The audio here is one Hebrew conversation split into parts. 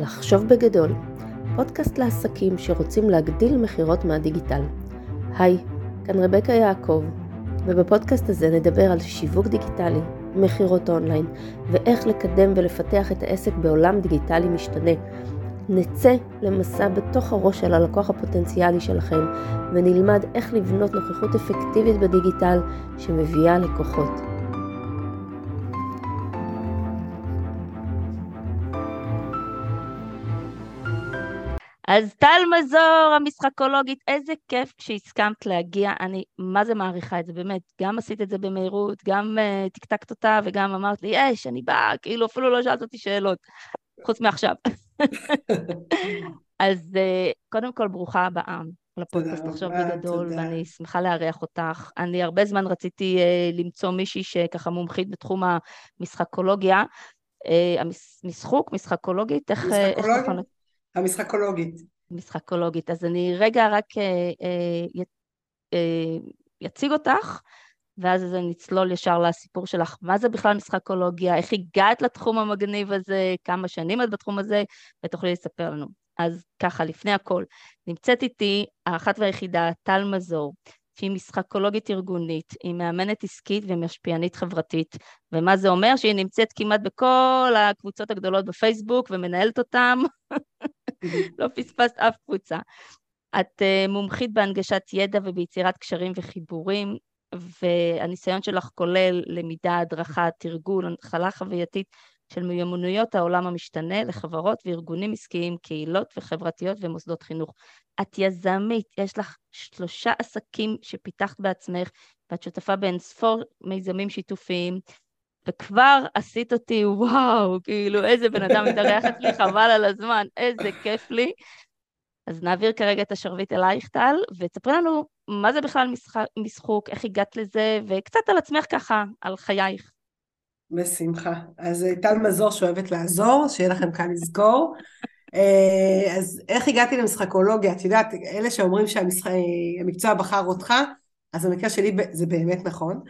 לחשוב בגדול, פודקאסט לעסקים שרוצים להגדיל מכירות מהדיגיטל. היי, כאן רבקה יעקב, ובפודקאסט הזה נדבר על שיווק דיגיטלי, מכירות אונליין, ואיך לקדם ולפתח את העסק בעולם דיגיטלי משתנה. נצא למסע בתוך הראש של הלקוח הפוטנציאלי שלכם, ונלמד איך לבנות נוכחות אפקטיבית בדיגיטל שמביאה לקוחות. אז טל מזור, המשחקולוגית, איזה כיף כשהסכמת להגיע, אני מה זה מעריכה את זה, באמת, גם עשית את זה במהירות, גם uh, טקטקת אותה וגם אמרת לי, יש, אני באה, כאילו אפילו לא שאלת אותי שאלות, חוץ מעכשיו. אז uh, קודם כל, ברוכה הבאה לפודקאסט לחשוב בגדול, תודה. ואני שמחה לארח אותך. אני הרבה זמן רציתי uh, למצוא מישהי שככה מומחית בתחום המשחקולוגיה. Uh, המשחוק, משחקולוגית, איך... משחקולוגית? המשחקולוגית. משחקולוגית. אז אני רגע רק אה, אה, אה, יציג אותך, ואז נצלול ישר לסיפור שלך. מה זה בכלל משחקולוגיה? איך הגעת לתחום המגניב הזה? כמה שנים את בתחום הזה? ותוכלי לספר לנו. אז ככה, לפני הכל, נמצאת איתי האחת והיחידה, טל מזור, שהיא משחקולוגית ארגונית, היא מאמנת עסקית ומשפיענית חברתית. ומה זה אומר? שהיא נמצאת כמעט בכל הקבוצות הגדולות בפייסבוק ומנהלת אותן. לא פספסת אף קבוצה. את uh, מומחית בהנגשת ידע וביצירת קשרים וחיבורים, והניסיון שלך כולל למידה, הדרכה, תרגול, הנחלה חווייתית של מיומנויות העולם המשתנה לחברות וארגונים עסקיים, קהילות וחברתיות ומוסדות חינוך. את יזמית, יש לך שלושה עסקים שפיתחת בעצמך, ואת שותפה באין ספור מיזמים שיתופיים, וכבר עשית אותי, וואו, כאילו, איזה בן אדם מתארח אצלי, חבל על הזמן, איזה כיף לי. אז נעביר כרגע את השרביט אלייך, טל, ותספרי לנו מה זה בכלל משחק, משחוק, איך הגעת לזה, וקצת על עצמך ככה, על חייך. בשמחה. אז אה, טל מזור שאוהבת לעזור, שיהיה לכם קל לזכור. אה, אז איך הגעתי למשחקולוגיה? את יודעת, אלה שאומרים שהמקצוע בחר אותך, אז במקרה שלי זה באמת נכון.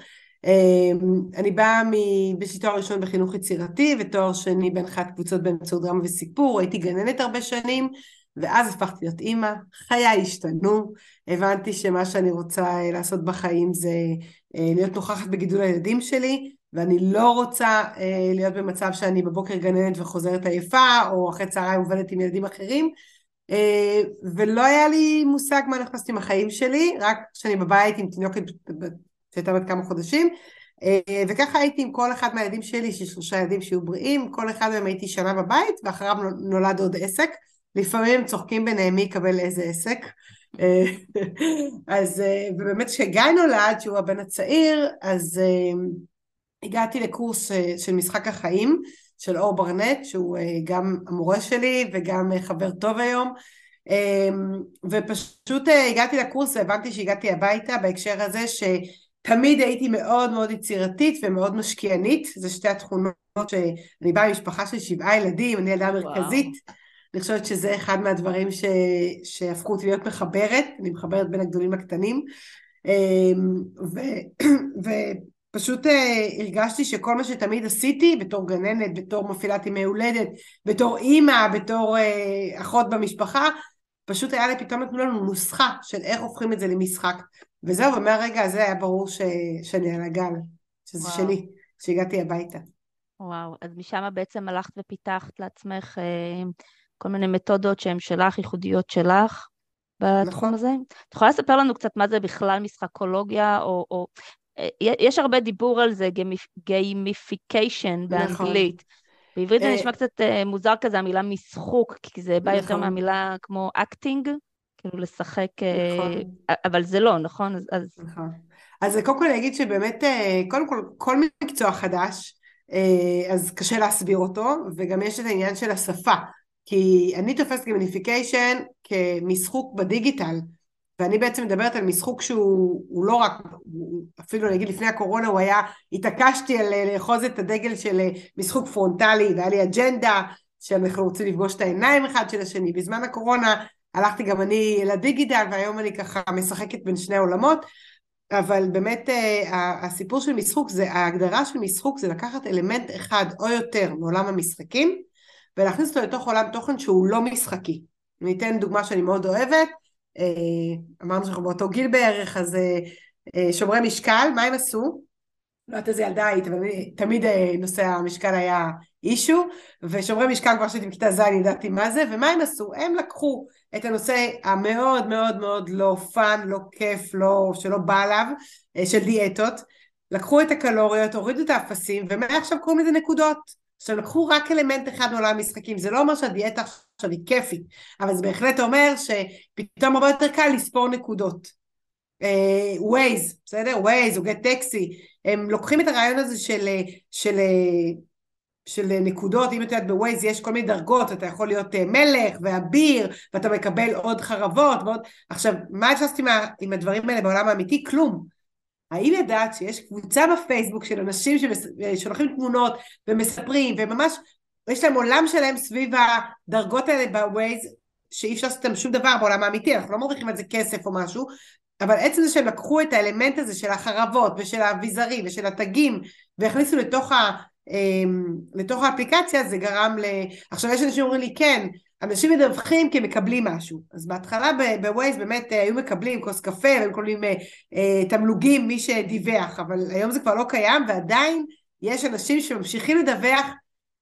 אמ, אני באה יש לי תואר ראשון בחינוך יצירתי ותואר שני בהנחת קבוצות באמצעות דרמה וסיפור, הייתי גננת הרבה שנים ואז הפכתי להיות אימא, חיי השתנו, הבנתי שמה שאני רוצה אה, לעשות בחיים זה אה, להיות נוכחת בגידול הילדים שלי ואני לא רוצה אה, להיות במצב שאני בבוקר גננת וחוזרת עייפה או אחרי צהריים עובדת עם ילדים אחרים ולא היה לי מושג מה נכנסתי עם החיים שלי, רק כשאני בבית עם תינוקת שהייתה בת כמה חודשים, אה, וככה הייתי עם כל אחד מהילדים שלי, שיש שלושה ילדים שהיו בריאים, כל אחד מהם הייתי שנה בבית, ואחריו נולד עוד עסק. לפעמים צוחקים ביניהם מי יקבל איזה עסק. אה, אז, אה, ובאמת כשגיא נולד, שהוא הבן הצעיר, אז הגעתי לקורס של משחק החיים של אור ברנט, שהוא גם המורה שלי וגם חבר טוב היום. ופשוט הגעתי לקורס והבנתי שהגעתי הביתה בהקשר הזה ש... תמיד הייתי מאוד מאוד יצירתית ומאוד משקיענית, זה שתי התכונות שאני באה ממשפחה של שבעה ילדים, אני ילדה מרכזית, וואו. אני חושבת שזה אחד מהדברים ש... שהפכו אותי להיות מחברת, אני מחברת בין הגדולים לקטנים, אמ, ו... ופשוט אה, הרגשתי שכל מה שתמיד עשיתי בתור גננת, בתור מפעילת ימי הולדת, בתור אימא, בתור אה, אחות במשפחה, פשוט היה לי פתאום נתנו לנו נוסחה של איך הופכים את זה למשחק. וזהו, ומהרגע הזה היה ברור ש... שאני על הגל, שזה וואו. שלי, שהגעתי הביתה. וואו, אז משם בעצם הלכת ופיתחת לעצמך אה, כל מיני מתודות שהן שלך, ייחודיות שלך בתחום נכון. הזה? את יכולה לספר לנו קצת מה זה בכלל משחקולוגיה, או... או יש הרבה דיבור על זה, gamification נכון. באנגלית. נכון. בעברית זה אה, נשמע קצת אה, מוזר כזה, המילה משחוק, כי זה בא יותר נכון. מהמילה כמו acting, כאילו לשחק, אה, נכון. אבל זה לא, נכון? אז... נכון. אז קודם כל אני אגיד שבאמת, קודם כל, כל מקצוע חדש, אז קשה להסביר אותו, וגם יש את העניין של השפה. כי אני תופסת gamification כמשחוק בדיגיטל, ואני בעצם מדברת על משחוק שהוא לא רק, אפילו נגיד לפני הקורונה הוא היה, התעקשתי על אה, לאחוז את הדגל של אה, משחוק פרונטלי והיה לי אג'נדה שאנחנו רוצים לפגוש את העיניים אחד של השני. בזמן הקורונה הלכתי גם אני לדיגיטל והיום אני ככה משחקת בין שני עולמות, אבל באמת אה, הסיפור של משחוק זה, ההגדרה של משחוק זה לקחת אלמנט אחד או יותר מעולם המשחקים ולהכניס אותו לתוך עולם תוכן שהוא לא משחקי. אני אתן דוגמה שאני מאוד אוהבת, אמרנו שאנחנו באותו גיל בערך, אז אה, אה, שומרי משקל, מה הם עשו? לא יודעת איזה ילדה היית, אבל תמיד נושא המשקל היה issue, ושומרי משקל כבר שהייתי בכיתה ז' ידעתי מה זה, ומה הם עשו? הם לקחו את הנושא המאוד מאוד מאוד לא fun, לא כיף, לא, שלא בא עלינו, של דיאטות, לקחו את הקלוריות, הורידו את האפסים, ומעכשיו קוראים לזה נקודות. עכשיו לקחו רק אלמנט אחד מעולם המשחקים, זה לא אומר שהדיאטה עכשיו היא כיפית, אבל זה בהחלט אומר שפתאום הרבה יותר קל לספור נקודות. Waze, אה, בסדר? Waze או Gett Taxi, הם לוקחים את הרעיון הזה של, של, של נקודות, אם את יודעת ב Waze יש כל מיני דרגות, אתה יכול להיות אה, מלך ואביר, ואתה מקבל עוד חרבות ועוד... עכשיו, מה אפשר לעשות עם, עם הדברים האלה בעולם האמיתי? כלום. האם ידעת שיש קבוצה בפייסבוק של אנשים ששולחים תמונות ומספרים וממש יש להם עולם שלם סביב הדרגות האלה בווייז שאי אפשר לעשות איתם שום דבר בעולם האמיתי, אנחנו לא מרוויחים על זה כסף או משהו, אבל עצם זה שהם לקחו את האלמנט הזה של החרבות ושל האביזרים ושל התגים והכניסו לתוך, ה, אמ, לתוך האפליקציה זה גרם ל... עכשיו יש אנשים שאומרים לי כן, אנשים מדווחים כי הם מקבלים משהו. אז בהתחלה בווייז באמת אה, היו מקבלים כוס קפה, והם מקבלים אה, אה, תמלוגים מי שדיווח, אבל היום זה כבר לא קיים, ועדיין יש אנשים שממשיכים לדווח,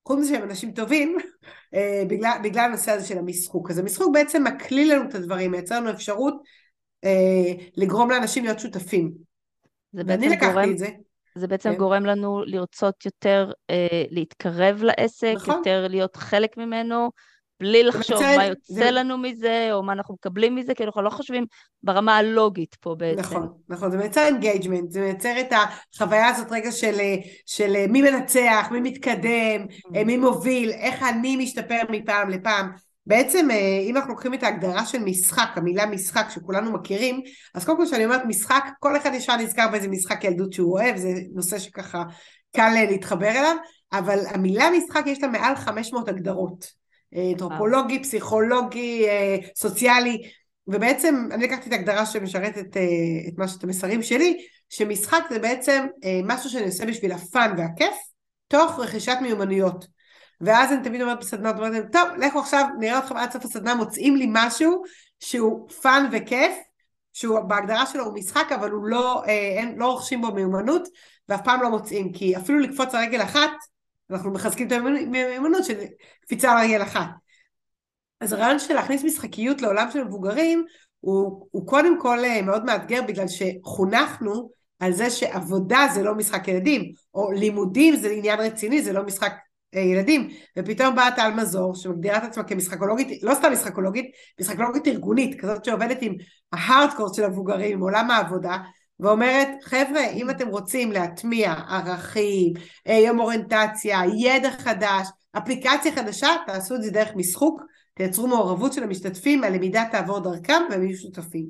חוץ מזה שהם אנשים טובים, בגלל, בגלל הנושא הזה של המשחוק. אז המשחוק בעצם מקליל לנו את הדברים, מייצר לנו אפשרות לגרום לאנשים להיות שותפים. זה ואני לקחתי גורם... את זה. זה בעצם כן. גורם לנו לרצות יותר אה, להתקרב לעסק, נכון. יותר להיות חלק ממנו, בלי לחשוב מצד, מה יוצא זה... לנו מזה, או מה אנחנו מקבלים מזה, כי אנחנו לא חושבים ברמה הלוגית פה בעצם. נכון, נכון, זה מייצר engagement, זה מייצר את החוויה הזאת רגע של, של מי מנצח, מי מתקדם, mm-hmm. מי מוביל, איך אני משתפר מפעם לפעם. בעצם אה, אם אנחנו לוקחים את ההגדרה של משחק, המילה משחק שכולנו מכירים, אז קודם כל כשאני אומרת משחק, כל אחד ישר נזכר באיזה משחק ילדות שהוא אוהב, זה נושא שככה קל אה, להתחבר אליו, אבל המילה משחק יש לה מעל 500 הגדרות. אנתרופולוגי, פסיכולוגי, אה, סוציאלי, ובעצם אני לקחתי את ההגדרה שמשרתת אה, את מה המסרים שלי, שמשחק זה בעצם אה, משהו שאני עושה בשביל ה fun והכיף, תוך רכישת מיומנויות. ואז אני תמיד אומרת בסדנה, אומרת טוב, לכו עכשיו, נראה אתכם עד סוף הסדנה, מוצאים לי משהו שהוא fun וכיף, שהוא בהגדרה שלו הוא משחק, אבל הוא לא, אין, לא רוכשים בו מיומנות, ואף פעם לא מוצאים, כי אפילו לקפוץ על רגל אחת, אנחנו מחזקים את המיומנות של קפיצה על רגל אחת. אז הרעיון של להכניס משחקיות לעולם של מבוגרים הוא, הוא קודם כל אה, מאוד מאתגר בגלל שחונכנו על זה שעבודה זה לא משחק ילדים, או לימודים זה עניין רציני, זה לא משחק אה, ילדים, ופתאום באה טל מזור שמגדירה את עצמה כמשחקולוגית, לא סתם משחקולוגית, משחקולוגית ארגונית, כזאת שעובדת עם ההארדקורט של המבוגרים, עם עולם העבודה, ואומרת, חבר'ה, אם אתם רוצים להטמיע ערכים, אה, יום אוריינטציה, ידע חדש, אפליקציה חדשה, תעשו את זה דרך משחוק, תייצרו מעורבות של המשתתפים, הלמידה תעבור דרכם והם יהיו שותפים.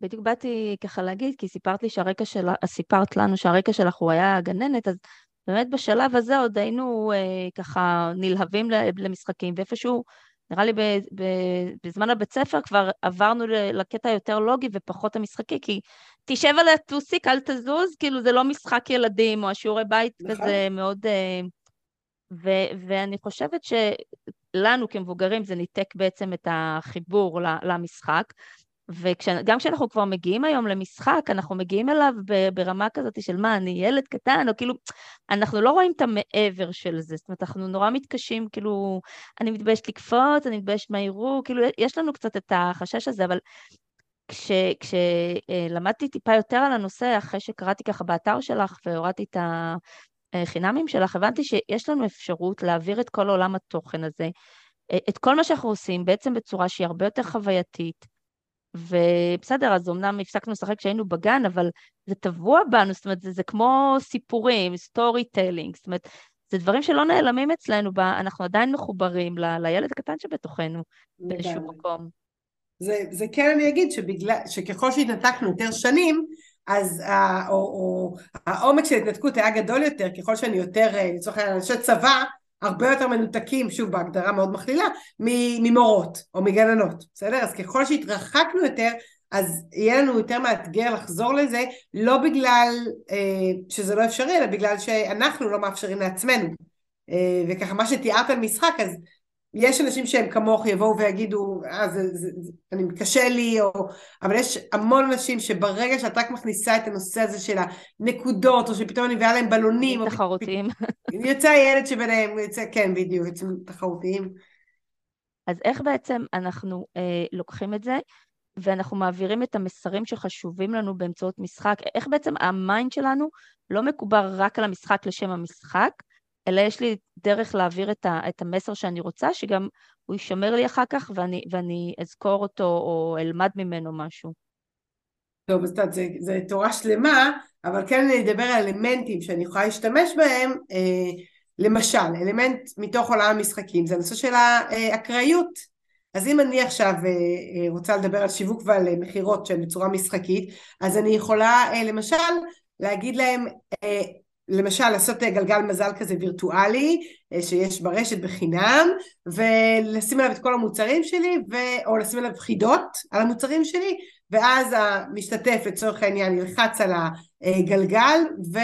בדיוק באתי ככה להגיד, כי סיפרת לי שהרקע שלך, סיפרת לנו שהרקע שלך הוא היה גננת, אז באמת בשלב הזה עוד היינו אה, ככה נלהבים למשחקים, ואיפשהו נראה לי בזמן הבית ספר כבר עברנו לקטע יותר לוגי ופחות המשחקי, כי תשב על הטוסיק, אל תזוז, כאילו זה לא משחק ילדים, או השיעורי בית נכון. כזה מאוד... אה, ו- ואני חושבת שלנו כמבוגרים זה ניתק בעצם את החיבור למשחק, וגם כשאנחנו כבר מגיעים היום למשחק, אנחנו מגיעים אליו ברמה כזאת של מה, אני ילד קטן, או כאילו, אנחנו לא רואים את המעבר של זה, זאת אומרת, אנחנו נורא מתקשים, כאילו, אני מתביישת לקפוץ, אני מתביישת מה יראו, כאילו, יש לנו קצת את החשש הזה, אבל כשלמדתי כש, טיפה יותר על הנושא, אחרי שקראתי ככה באתר שלך והורדתי את החינמים שלך, הבנתי שיש לנו אפשרות להעביר את כל עולם התוכן הזה, את כל מה שאנחנו עושים, בעצם בצורה שהיא הרבה יותר חווייתית. ובסדר, אז אמנם הפסקנו לשחק כשהיינו בגן, אבל זה טבוע בנו, זאת אומרת, זה, זה כמו סיפורים, storytelling, זאת אומרת, זה דברים שלא נעלמים אצלנו, אנחנו עדיין מחוברים ל, לילד הקטן שבתוכנו באיזשהו מקום. זה, זה כן אני אגיד שבגלל, שככל שהתנתקנו יותר שנים, אז ה, או, או, העומק של התנתקות היה גדול יותר, ככל שאני יותר, אה, לצורך העניין, אנשי צבא, הרבה יותר מנותקים, שוב בהגדרה מאוד מכלילה, ממורות או מגננות, בסדר? אז ככל שהתרחקנו יותר, אז יהיה לנו יותר מאתגר לחזור לזה, לא בגלל אה, שזה לא אפשרי, אלא בגלל שאנחנו לא מאפשרים לעצמנו. אה, וככה מה שתיארת על משחק, אז יש אנשים שהם כמוך יבואו ויגידו, אה, זה, זה, זה, אני קשה לי, או... אבל יש המון אנשים שברגע שאת רק מכניסה את הנושא הזה של הנקודות, או שפתאום אני מביאה להם בלונים, תחרותיים. יוצא הילד שביניהם, יוצא, כן, בדיוק, יוצאים תחרותיים. אז איך בעצם אנחנו אה, לוקחים את זה, ואנחנו מעבירים את המסרים שחשובים לנו באמצעות משחק, איך בעצם ה mind שלנו לא מקובר רק על המשחק לשם המשחק, אלא יש לי דרך להעביר את, ה, את המסר שאני רוצה, שגם הוא יישמר לי אחר כך ואני, ואני אזכור אותו או אלמד ממנו משהו. טוב, אז זה, זה תורה שלמה, אבל כן אני אדבר על אלמנטים שאני יכולה להשתמש בהם, אה, למשל, אלמנט מתוך עולם המשחקים, זה הנושא של האקראיות. אז אם אני עכשיו אה, אה, רוצה לדבר על שיווק ועל אה, מכירות שהן בצורה משחקית, אז אני יכולה אה, למשל להגיד להם אה, למשל לעשות אה, גלגל מזל כזה וירטואלי אה, שיש ברשת בחינם ולשים עליו את כל המוצרים שלי ו... או לשים עליו חידות על המוצרים שלי ואז המשתתף לצורך העניין ילחץ על הגלגל ו...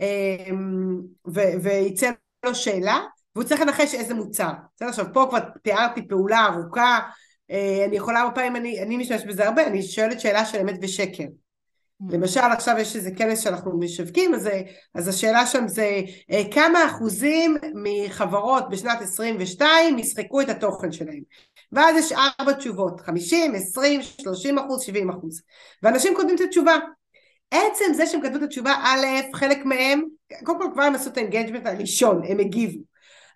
אמ, ו... ויצא לו שאלה והוא צריך לנחש איזה מוצר. בסדר? עכשיו פה כבר תיארתי פעולה ארוכה אה, אני יכולה הרבה פעמים, אני, אני משתמש בזה הרבה, אני שואלת שאלה של אמת ושקר למשל עכשיו יש איזה כנס שאנחנו משווקים, אז, אז השאלה שם זה אה, כמה אחוזים מחברות בשנת 22 ישחקו את התוכן שלהם. ואז יש ארבע תשובות, 50, 20, 30 אחוז, 70 אחוז. ואנשים כותבים את התשובה. עצם זה שהם כתבו את התשובה, א', חלק מהם, קודם כל כבר הם עשו את ה engagement הראשון, הם הגיבו.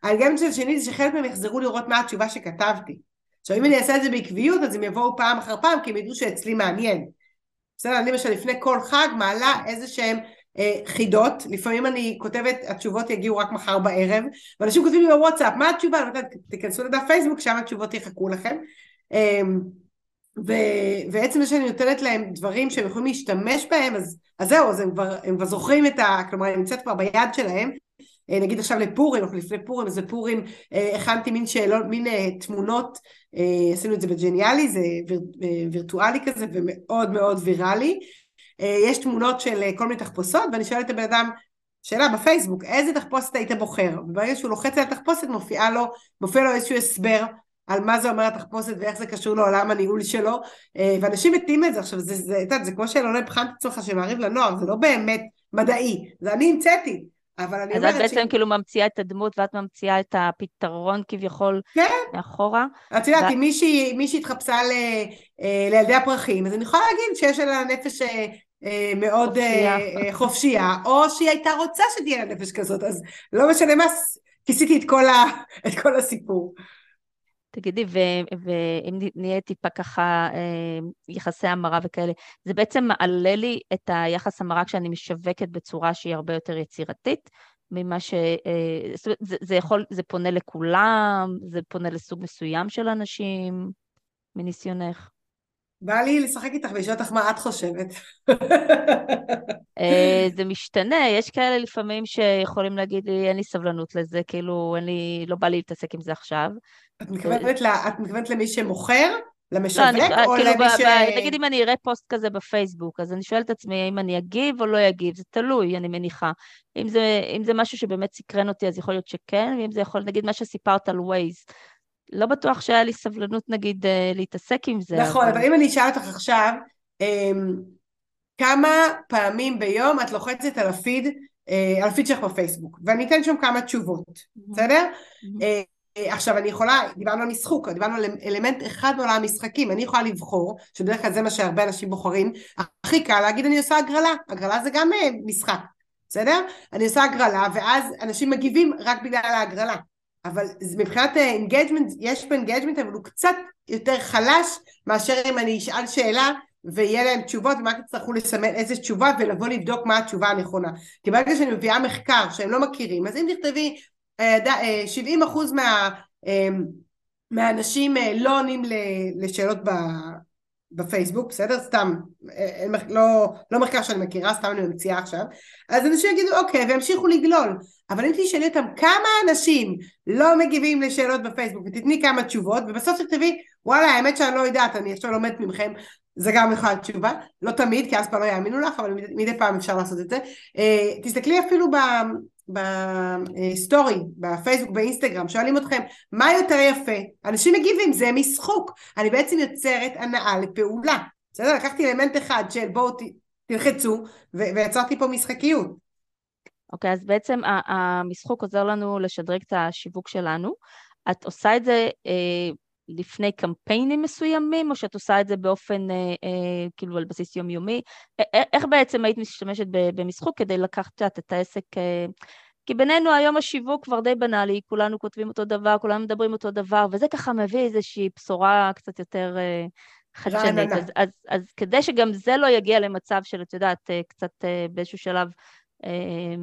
ה engagement השני זה שחלק מהם יחזרו לראות מה התשובה שכתבתי. עכשיו אם אני אעשה את זה בעקביות אז הם יבואו פעם אחר פעם כי הם ידעו שאצלי מעניין. בסדר? אני למשל לפני כל חג מעלה איזה שהם אה, חידות, לפעמים אני כותבת, התשובות יגיעו רק מחר בערב, ואנשים כותבים לי בוואטסאפ, מה התשובה? אני תיכנסו לדף פייסבוק, שם התשובות יחכו לכם. אה, ו- ועצם זה שאני נותנת להם דברים שהם יכולים להשתמש בהם, אז, אז זהו, אז הם כבר, הם כבר זוכרים את ה... כלומר, היא נמצאת כבר ביד שלהם, אה, נגיד עכשיו לפורים, אנחנו לפני פורים, אז לפורים אה, הכנתי מין שאלות, מין תמונות, עשינו את זה בג'ניאלי, זה ויר, וירטואלי כזה ומאוד מאוד ויראלי. יש תמונות של כל מיני תחפושות ואני שואלת את הבן אדם שאלה בפייסבוק, איזה תחפושת היית בוחר? וברגע שהוא לוחץ על התחפושת מופיע לו, מופיע לו איזשהו הסבר על מה זה אומר התחפושת ואיך זה קשור לעולם הניהול שלו ואנשים מתים את זה עכשיו זה, זה, זה, זה כמו שאלוני בחנת אצלך שמעריב לנוער זה לא באמת מדעי זה אני המצאתי אבל אני אומרת... אז את בעצם ש... כאילו ממציאה את הדמות ואת ממציאה את הפתרון כביכול כן. מאחורה. את יודעת, ו... אם מישהי, מישהי התחפשה ל, אה, לילדי הפרחים, אז אני יכולה להגיד שיש לה נפש אה, אה, מאוד חופשייה. חופשייה, או שהיא הייתה רוצה שתהיה לה נפש כזאת, אז לא משנה מה, כיסיתי את כל, ה, את כל הסיפור. תגידי, ואם נהיה טיפה ככה אה, יחסי המרה וכאלה, זה בעצם מעלה לי את היחס המרה כשאני משווקת בצורה שהיא הרבה יותר יצירתית, ממה ש... אה, זאת אומרת, זה, יכול, זה פונה לכולם, זה פונה לסוג מסוים של אנשים, מניסיונך. בא לי לשחק איתך ולשאול אותך מה את חושבת. אה, זה משתנה, יש כאלה לפעמים שיכולים להגיד לי, אין לי סבלנות לזה, כאילו, אין לי, לא בא לי להתעסק עם זה עכשיו. את מתכוונת, לה, את מתכוונת למי שמוכר? למשווק לא, אני, או כאילו למי ב, ש... ב, נגיד אם אני אראה פוסט כזה בפייסבוק, אז אני שואלת את עצמי האם אני אגיב או לא אגיב, זה תלוי, אני מניחה. אם זה, אם זה משהו שבאמת סקרן אותי, אז יכול להיות שכן, ואם זה יכול, נגיד מה שסיפרת על ווייז, לא בטוח שהיה לי סבלנות נגיד אה, להתעסק עם זה. נכון, אבל, אבל אם אני אשאל אותך עכשיו, אמ, כמה פעמים ביום את לוחצת על הפיד, אה, על הפיד שלך בפייסבוק, ואני אתן שם כמה תשובות, בסדר? אה, עכשיו אני יכולה, דיברנו על משחוק, דיברנו על אלמנט אחד מעולם המשחקים, אני יכולה לבחור, שבדרך כלל זה מה שהרבה אנשים בוחרים, הכי קל להגיד אני עושה הגרלה, הגרלה זה גם משחק, בסדר? אני עושה הגרלה ואז אנשים מגיבים רק בגלל ההגרלה. אבל מבחינת engagement, יש פה engagement אבל הוא קצת יותר חלש מאשר אם אני אשאל שאלה ויהיה להם תשובות ומה תצטרכו לסמן איזה תשובה ולבוא לבדוק מה התשובה הנכונה. כי ברגע שאני מביאה מחקר שהם לא מכירים אז אם תכתבי 70 אה, אחוז מה, אה, מהאנשים אה, לא עונים לשאלות בפייסבוק, בסדר? סתם, לא, לא מחקר שאני מכירה, סתם אני ממציאה עכשיו, אז אנשים יגידו אוקיי, וימשיכו לגלול, אבל אם תשאלי אותם כמה אנשים לא מגיבים לשאלות בפייסבוק ותתני כמה תשובות, ובסוף תכתבי וואלה האמת שאני לא יודעת, אני עכשיו לומדת ממכם, זה גם יכולה להיות תשובה, לא תמיד, כי אז כבר לא יאמינו לך, אבל מדי, פעם אפשר לעשות את זה. תסתכלי אפילו בסטורי, בפייסבוק, באינסטגרם, שואלים אתכם, מה יותר יפה? אנשים מגיבים, זה משחוק. אני בעצם יוצרת הנאה לפעולה. בסדר? לקחתי אלמנט אחד של בואו תלחצו, ויצרתי פה משחקיות. אוקיי, okay, אז בעצם המשחוק עוזר לנו לשדרג את השיווק שלנו. את עושה את זה אה, לפני קמפיינים מסוימים, או שאת עושה את זה באופן, אה, אה, כאילו על בסיס יומיומי? איך בעצם היית משתמשת במשחוק כדי לקחת את העסק... אה, כי בינינו היום השיווק כבר די בנאלי, כולנו כותבים אותו דבר, כולנו מדברים אותו דבר, וזה ככה מביא איזושהי בשורה קצת יותר אה, חדשנית. אז, אז, אז כדי שגם זה לא יגיע למצב של, את יודעת, אה, קצת אה, באיזשהו שלב אה,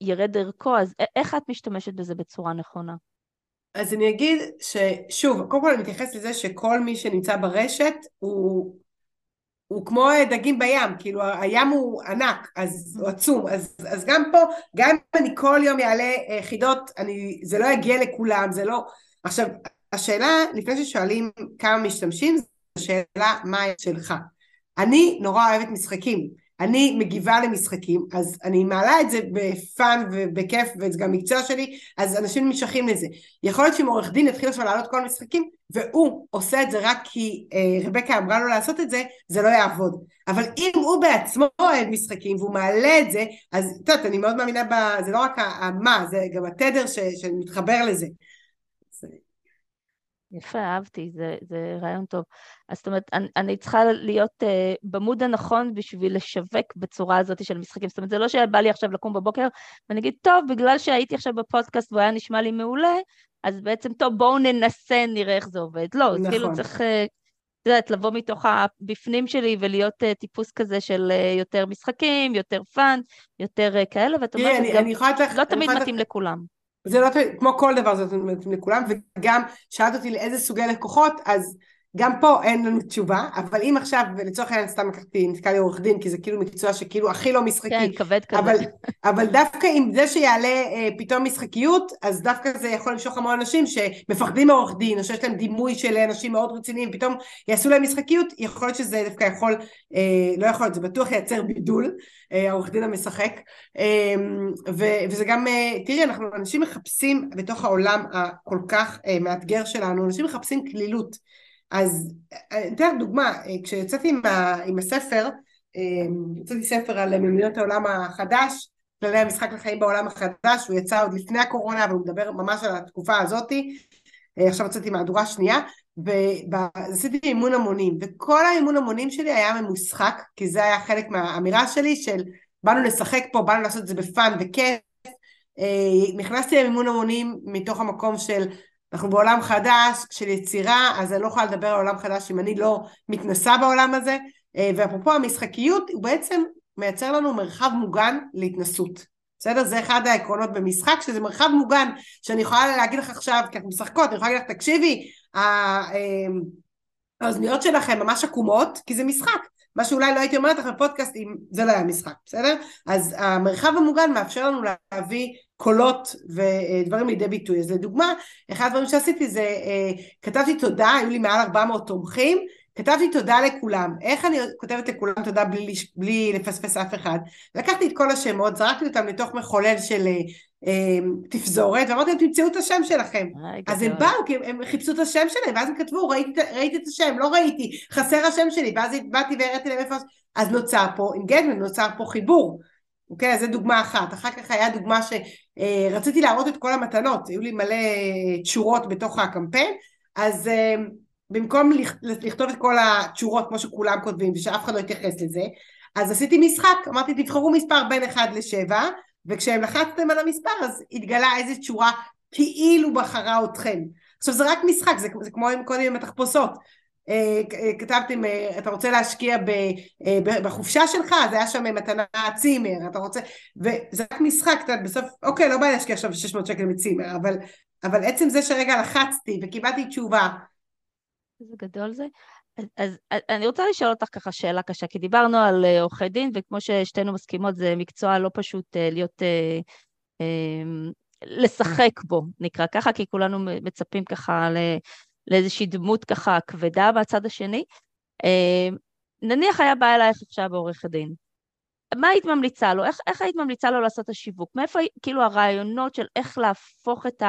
ירד ערכו, אז איך את משתמשת בזה בצורה נכונה? אז אני אגיד ששוב, קודם כל אני מתייחס לזה שכל מי שנמצא ברשת הוא, הוא כמו דגים בים, כאילו הים הוא ענק, אז הוא עצום, אז, אז גם פה, גם אם אני כל יום אעלה חידות, אני, זה לא יגיע לכולם, זה לא... עכשיו, השאלה, לפני ששואלים כמה משתמשים, זו שאלה מה שלך. אני נורא אוהבת משחקים. אני מגיבה למשחקים, אז אני מעלה את זה בפאן ובכיף, וזה גם מקצוע שלי, אז אנשים נמשכים לזה. יכול להיות שאם עורך דין יתחיל עכשיו לעלות כל המשחקים, והוא עושה את זה רק כי אה, רבקה אמרה לו לעשות את זה, זה לא יעבוד. אבל אם הוא בעצמו אוהב משחקים והוא מעלה את זה, אז את יודעת, אני מאוד מאמינה ב... זה לא רק המה, זה גם התדר ש, שמתחבר לזה. יפה, אהבתי, זה, זה רעיון טוב. אז זאת אומרת, אני, אני צריכה להיות אה, במוד הנכון בשביל לשווק בצורה הזאת של משחקים. זאת אומרת, זה לא שבא לי עכשיו לקום בבוקר ואני אגיד, טוב, בגלל שהייתי עכשיו בפודקאסט והוא היה נשמע לי מעולה, אז בעצם, טוב, בואו ננסה, נראה איך זה עובד. לא, נכון. כאילו צריך, אה, את יודעת, לבוא מתוך הבפנים שלי ולהיות אה, טיפוס כזה של אה, יותר משחקים, יותר fun, יותר uh, כאלה, ואת אומרת, גם לא תמיד מתאים לכולם. זה לא, כמו כל דבר זה מתאים לכולם, וגם שאלת אותי לאיזה סוגי לקוחות, אז גם פה אין לנו תשובה, אבל אם עכשיו, ולצורך העניין סתם לקחתי, נתקע לי עורך דין, כי זה כאילו מקצוע שכאילו הכי לא משחקי. כן, כבד כזה. אבל, אבל דווקא עם זה שיעלה אה, פתאום משחקיות, אז דווקא זה יכול למשוך המון אנשים שמפחדים מעורך דין, או שיש להם דימוי של אנשים מאוד רציניים, פתאום יעשו להם משחקיות, יכול להיות שזה דווקא יכול, אה, לא יכול להיות, זה בטוח ייצר בידול, אה, העורך דין המשחק, אה, ו, וזה גם, אה, תראי, אנחנו אנשים מחפשים בתוך העולם הכל כך אה, מאתגר שלנו, אנשים מחפשים כלילות. אז אני אתן לך דוגמה, אה, כשיצאתי עם, ה, עם הספר, אה, יצאתי ספר על מדינות העולם החדש, כללי המשחק לחיים בעולם החדש, הוא יצא עוד לפני הקורונה, אבל הוא מדבר ממש על התקופה הזאתי, אה, עכשיו יצאתי מהדורה שנייה, ועשיתי אימון המונים, וכל האימון המונים שלי היה ממושחק, כי זה היה חלק מהאמירה שלי של באנו לשחק פה, באנו לעשות את זה בפאן וכיף, נכנסתי לאימון המונים מתוך המקום של אנחנו בעולם חדש של יצירה, אז אני לא יכולה לדבר על עולם חדש אם אני לא מתנסה בעולם הזה, אה, ואפרופו המשחקיות, הוא בעצם מייצר לנו מרחב מוגן להתנסות. בסדר? זה אחד העקרונות במשחק, שזה מרחב מוגן, שאני יכולה להגיד לך עכשיו, כי אנחנו משחקות, אני יכולה להגיד לך, תקשיבי, אה, האוזניות שלכם ממש עקומות, כי זה משחק. מה שאולי לא הייתי אומרת לך בפודקאסט אם זה לא היה משחק, בסדר? אז המרחב המוגן מאפשר לנו להביא קולות ודברים לידי ביטוי. אז לדוגמה, אחד הדברים שעשיתי זה, אה, כתבתי תודה, היו לי מעל 400 תומכים, כתבתי תודה לכולם. איך אני כותבת לכולם תודה בלי, בלי לפספס אף אחד? לקחתי את כל השמות, זרקתי אותם לתוך מחולל של אה, תפזורת, ואמרתי להם תמצאו את השם שלכם. אז הם באו, כי הם חיפשו את השם שלהם, ואז הם כתבו, ראיתי, ראיתי את השם, לא ראיתי, חסר השם שלי, ואז באתי והראיתי להם איפה... אז נוצר פה אינגייגמנט, נוצר פה חיבור. אוקיי, אז זו דוגמה אחת. אחר כך היה דוגמה שרציתי אה, להראות את כל המתנות, היו לי מלא תשורות בתוך הקמפיין, אז אה, במקום לכתוב את כל התשורות כמו שכולם כותבים ושאף אחד לא יתייחס לזה, אז עשיתי משחק, אמרתי תבחרו מספר בין 1 ל-7, וכשהם לחצתם על המספר אז התגלה איזה תשורה כאילו בחרה אתכם. עכשיו זה רק משחק, זה, זה כמו קודם עם התחפושות. אה, אה, כתבתם, אה, אתה רוצה להשקיע בחופשה שלך, זה היה שם מתנה צימר, אתה רוצה, וזה רק משחק, אתה בסוף, אוקיי, לא בא להשקיע עכשיו 600 שקל מצימר, אבל, אבל עצם זה שרגע לחצתי וקיבלתי תשובה. איזה גדול זה. אז, אז אני רוצה לשאול אותך ככה שאלה קשה, כי דיברנו על עורכי דין, וכמו ששתינו מסכימות, זה מקצוע לא פשוט להיות, אה, אה, לשחק בו, נקרא ככה, כי כולנו מצפים ככה לאיזושהי דמות ככה כבדה בצד השני. אה, נניח היה בא אלייך עכשיו בעורך הדין, מה היית ממליצה לו? איך, איך היית ממליצה לו לעשות את השיווק? מאיפה, כאילו, הרעיונות של איך להפוך את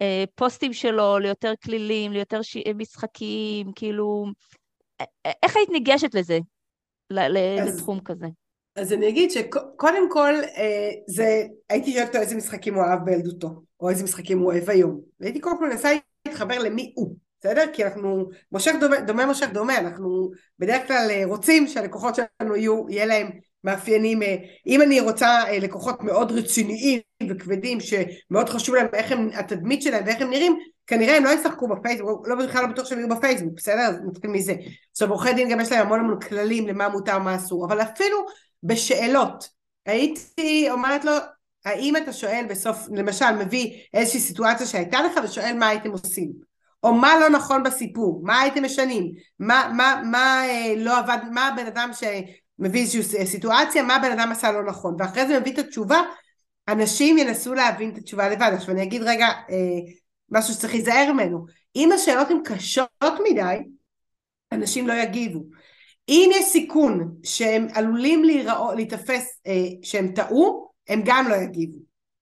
הפוסטים שלו ליותר כלילים, ליותר ש... משחקיים, כאילו, איך היית ניגשת לזה, אז, לתחום כזה? אז אני אגיד שקודם כל, אה, זה, הייתי שואלת אותו איזה משחקים הוא אהב בילדותו, או איזה משחקים הוא אוהב היום. והייתי כל מנסה להתחבר למי הוא. בסדר? כי אנחנו, מושך דומה, דומה מושך דומה, אנחנו בדרך כלל אה, רוצים שהלקוחות שלנו יהיו, יהיה להם מאפיינים, אה, אם אני רוצה אה, לקוחות מאוד רציניים וכבדים שמאוד חשוב להם איך הם, התדמית שלהם ואיך הם נראים, כנראה הם לא ישחקו בפייסבוק, לא בכלל לא בטוח שהם יהיו בפייסבוק, בסדר? אז נתחיל מזה. עכשיו עורכי דין גם יש להם המון המון כללים למה מותר ומה אסור, אבל אפילו בשאלות, הייתי אומרת לו, האם אתה שואל בסוף, למשל מביא איזושהי סיטואציה שהייתה לך ושואל מה הייתם עושים, או מה לא נכון בסיפור, מה הייתם משנים, מה, מה, מה אה, לא עבד, מה הבן אדם ש... מביא איזושהי סיטואציה, מה הבן אדם עשה לא נכון, ואחרי זה מביא את התשובה, אנשים ינסו להבין את התשובה לבד. עכשיו אני אגיד רגע אה, משהו שצריך להיזהר ממנו. אם השאלות הן קשות מדי, אנשים לא יגיבו. אם יש סיכון שהם עלולים להיראות, להיתפס אה, שהם טעו, הם גם לא יגיבו,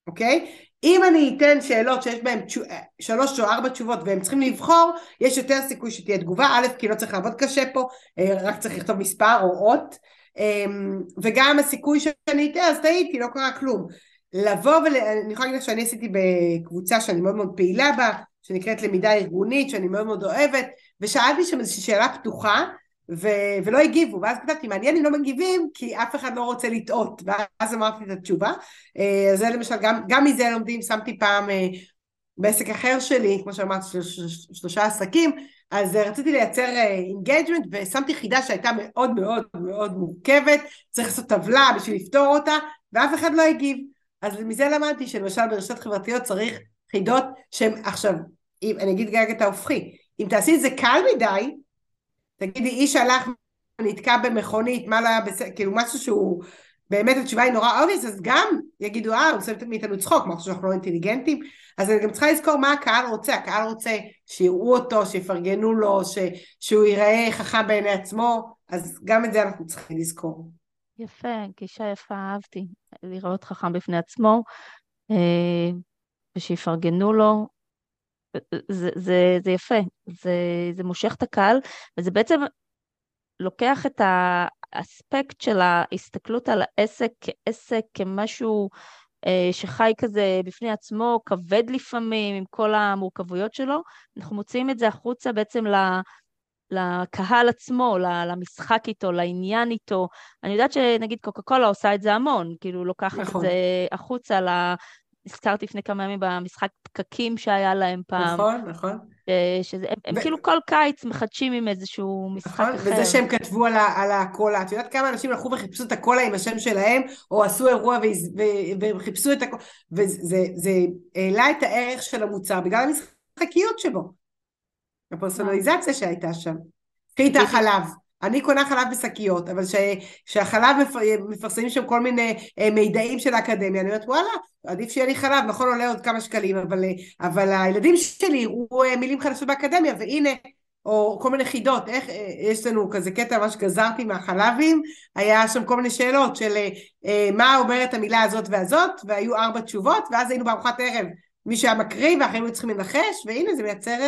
אוקיי? אם אני אתן שאלות שיש בהן אה, שלוש או ארבע תשובות והם צריכים לבחור, יש יותר סיכוי שתהיה תגובה, א', כי לא צריך לעבוד קשה פה, אה, רק צריך לכתוב מספר או אות, וגם הסיכוי שאני אטעה אז טעיתי לא קרה כלום. לבוא ואני יכולה להגיד לך שאני עשיתי בקבוצה שאני מאוד מאוד פעילה בה שנקראת למידה ארגונית שאני מאוד מאוד אוהבת ושאלתי שם איזושהי שאלה פתוחה ו- ולא הגיבו, ואז כתבתי, מעניין אם לא מגיבים, כי אף אחד לא רוצה לטעות, ואז אמרתי את התשובה. אה, אז זה למשל, גם, גם מזה לומדים, שמתי פעם אה, בעסק אחר שלי, כמו שאמרתי, שלושה עסקים, אז אה, רציתי לייצר engagement אה, ושמתי חידה שהייתה מאוד מאוד מאוד מורכבת, צריך לעשות טבלה בשביל לפתור אותה, ואף אחד לא הגיב. אז מזה למדתי שלמשל ברשתות חברתיות צריך חידות שהן עכשיו, אם, אני אגיד רגע את ההופכי, אם תעשי את זה קל מדי, תגידי איש הלך ונתקע במכונית, מה לא היה בסדר, כאילו משהו שהוא באמת התשובה היא נורא obvious, אז גם יגידו, אה, הוא עושה מאיתנו צחוק, מה אנחנו לא אינטליגנטים, אז אני גם צריכה לזכור מה הקהל רוצה, הקהל רוצה שיראו אותו, שיפרגנו לו, ש... שהוא ייראה חכם בעיני עצמו, אז גם את זה אנחנו צריכים לזכור. יפה, גישה יפה, אהבתי, לראות חכם בפני עצמו, אה, ושיפרגנו לו, זה, זה, זה יפה, זה, זה מושך את הקהל, וזה בעצם לוקח את האספקט של ההסתכלות על העסק כעסק, כמשהו אה, שחי כזה בפני עצמו, כבד לפעמים, עם כל המורכבויות שלו, אנחנו מוציאים את זה החוצה בעצם ל... לקהל עצמו, למשחק איתו, לעניין איתו. אני יודעת שנגיד קוקה קולה עושה את זה המון, כאילו לוקחת נכון. את זה החוצה הזכרתי לפני כמה ימים במשחק פקקים שהיה להם פעם. נכון, נכון. שזה, הם, ו... כאילו כל קיץ מחדשים עם איזשהו משחק נכון, אחר. וזה שהם כתבו על, ה, על הקולה, את יודעת כמה אנשים הלכו וחיפשו את הקולה עם השם שלהם, או עשו אירוע והם חיפשו את הקולה, וזה העלה את הערך של המוצר בגלל המשחקיות שבו. הפרסונליזציה שהייתה שם. קחי את החלב. אני קונה חלב בשקיות, אבל ש, שהחלב מפרסמים שם כל מיני אה, מידעים של האקדמיה, אני אומרת וואלה, עדיף שיהיה לי חלב, נכון עולה עוד כמה שקלים, אבל, אה, אבל הילדים שלי יראו אה, מילים חדשות באקדמיה, והנה, או כל מיני חידות, איך, יש לנו כזה קטע, מה שגזרתי מהחלבים, היה שם כל מיני שאלות של מה אומרת המילה הזאת והזאת, והיו ארבע תשובות, ואז היינו בארוחת ערב, מי שהיה מקריא, ואחרים היו צריכים לנחש, והנה זה מייצר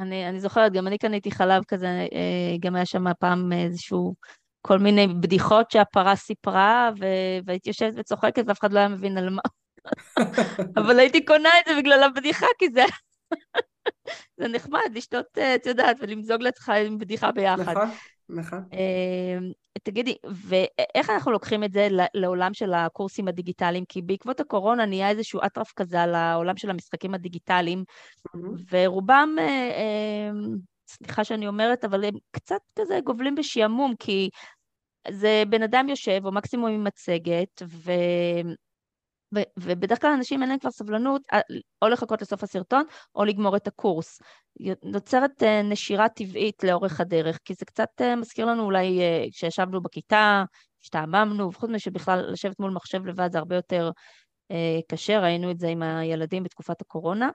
אני, אני זוכרת, גם אני קניתי חלב כזה, אה, גם היה שם פעם איזשהו, כל מיני בדיחות שהפרה סיפרה, ו... והייתי יושבת וצוחקת ואף אחד לא היה מבין על מה. אבל הייתי קונה את זה בגלל הבדיחה, כי זה... זה נחמד לשתות, אה, את יודעת, ולמזוג לעצמך עם בדיחה ביחד. נכון, נכון. תגידי, ואיך אנחנו לוקחים את זה לעולם של הקורסים הדיגיטליים? כי בעקבות הקורונה נהיה איזשהו אטרף כזה על העולם של המשחקים הדיגיטליים, ורובם, אה, אה, סליחה שאני אומרת, אבל הם קצת כזה גובלים בשעמום, כי זה בן אדם יושב, או מקסימום עם מצגת, ו... ו- ובדרך כלל אנשים אין להם כבר סבלנות אה, או לחכות לסוף הסרטון או לגמור את הקורס. נוצרת אה, נשירה טבעית לאורך הדרך, כי זה קצת אה, מזכיר לנו אולי כשישבנו בכיתה, השתעממנו, וחוץ מזה שבכלל לשבת מול מחשב לבד זה הרבה יותר קשה, ראינו את זה עם הילדים בתקופת הקורונה.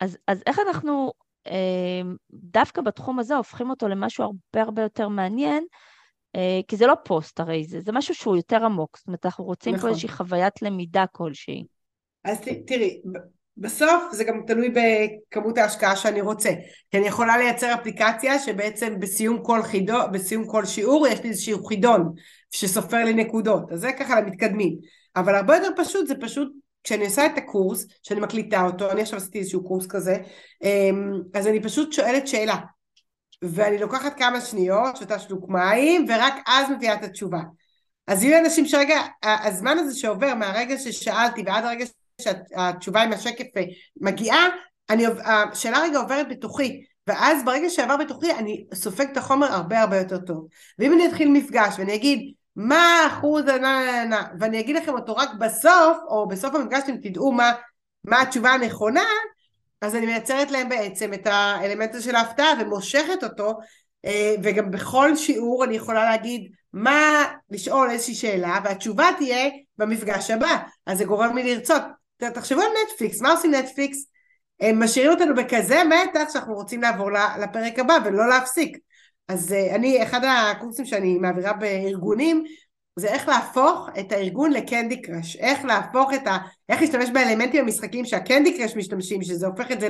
אז, אז איך אנחנו דווקא בתחום הזה הופכים אותו למשהו הרבה הרבה יותר מעניין, אה, כי זה לא פוסט הרי, זה, זה משהו שהוא יותר עמוק, זאת אומרת, אנחנו רוצים נכון. פה איזושהי חוויית למידה כלשהי. אז ת, תראי, בסוף זה גם תלוי בכמות ההשקעה שאני רוצה. כי אני יכולה לייצר אפליקציה שבעצם בסיום כל, חידו, בסיום כל שיעור יש לי איזשהו חידון שסופר לי נקודות. אז זה ככה למתקדמים. אבל הרבה יותר פשוט זה פשוט כשאני עושה את הקורס, שאני מקליטה אותו, אני עכשיו עשיתי איזשהו קורס כזה, אמ, אז אני פשוט שואלת שאלה. ואני לוקחת כמה שניות, שותה שלוק מים, ורק אז מביאה את התשובה. אז יהיו אנשים שרגע, הזמן הזה שעובר מהרגע ששאלתי ועד הרגע שהתשובה עם השקף מגיעה, אני, השאלה רגע עוברת בתוכי, ואז ברגע שעבר בתוכי אני סופג את החומר הרבה הרבה יותר טוב. ואם אני אתחיל מפגש ואני אגיד מה אחוז הנה נה נה ואני אגיד לכם אותו רק בסוף, או בסוף המפגש אתם תדעו מה, מה התשובה הנכונה, אז אני מייצרת להם בעצם את האלמנט הזה של ההפתעה ומושכת אותו, אה, וגם בכל שיעור אני יכולה להגיד מה, לשאול איזושהי שאלה, והתשובה תהיה במפגש הבא, אז זה גורם לי לרצות. תחשבו על נטפליקס, מה עושים נטפליקס? הם משאירים אותנו בכזה מתח שאנחנו רוצים לעבור לפרק הבא ולא להפסיק. אז אה, אני, אחד הקורסים שאני מעבירה בארגונים, זה איך להפוך את הארגון לקנדי קראש, איך להפוך את ה... איך להשתמש באלמנטים המשחקיים שהקנדי קראש משתמשים, שזה הופך את זה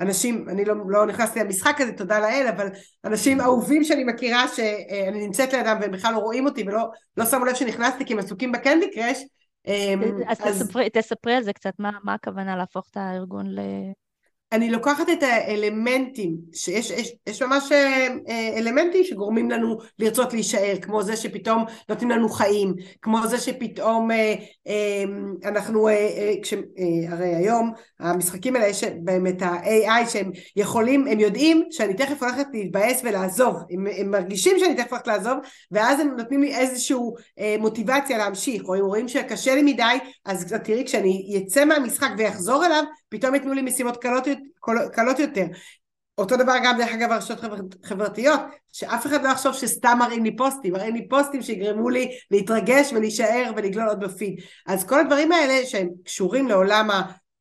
לאנשים, אני לא, לא נכנסתי למשחק הזה, תודה לאל, אבל אנשים אהובים שאני מכירה, שאני נמצאת לידם והם בכלל לא רואים אותי ולא לא שמו לב שנכנסתי כי הם עסוקים בקנדי קראש. אמ, אז, אז... תספרי, תספרי על זה קצת, מה, מה הכוונה להפוך את הארגון ל... אני לוקחת את האלמנטים, שיש יש, יש ממש אה, אלמנטים שגורמים לנו לרצות להישאר, כמו זה שפתאום נותנים לנו חיים, כמו זה שפתאום אה, אה, אנחנו, כש, הרי היום המשחקים האלה יש בהם את ה-AI שהם יכולים, הם יודעים שאני תכף הולכת להתבאס ולעזוב, הם, הם מרגישים שאני תכף הולכת לעזוב, ואז הם נותנים לי איזושהי מוטיבציה להמשיך, או אם רואים שקשה לי מדי, אז תראי כשאני אצא מהמשחק ואחזור אליו, פתאום ייתנו לי משימות קלות קלות יותר. אותו דבר גם דרך אגב הרשתות חברתיות, שאף אחד לא יחשוב שסתם מראים לי פוסטים, מראים לי פוסטים שיגרמו לי להתרגש ולהישאר ולגלול עוד בפיד. אז כל הדברים האלה שהם קשורים לעולם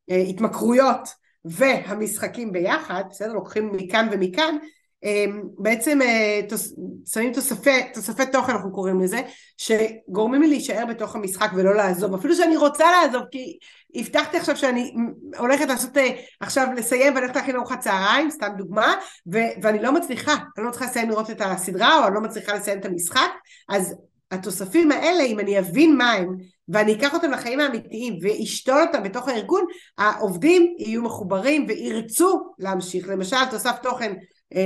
ההתמכרויות והמשחקים ביחד, בסדר? לוקחים מכאן ומכאן, בעצם אה, שמים תוספי, תוספי תוכן אנחנו קוראים לזה, שגורמים לי להישאר בתוך המשחק ולא לעזוב, אפילו שאני רוצה לעזוב כי הבטחתי עכשיו שאני הולכת לעשות אה, עכשיו לסיים וללכת להכין ארוחת צהריים, סתם דוגמה, ו- ואני לא מצליחה, אני לא מצליחה לסיים לראות את הסדרה או אני לא מצליחה לסיים את המשחק, אז התוספים האלה, אם אני אבין מה הם ואני אקח אותם לחיים האמיתיים ואשתול אותם בתוך הארגון, העובדים יהיו מחוברים וירצו להמשיך. למשל, תוסף תוכן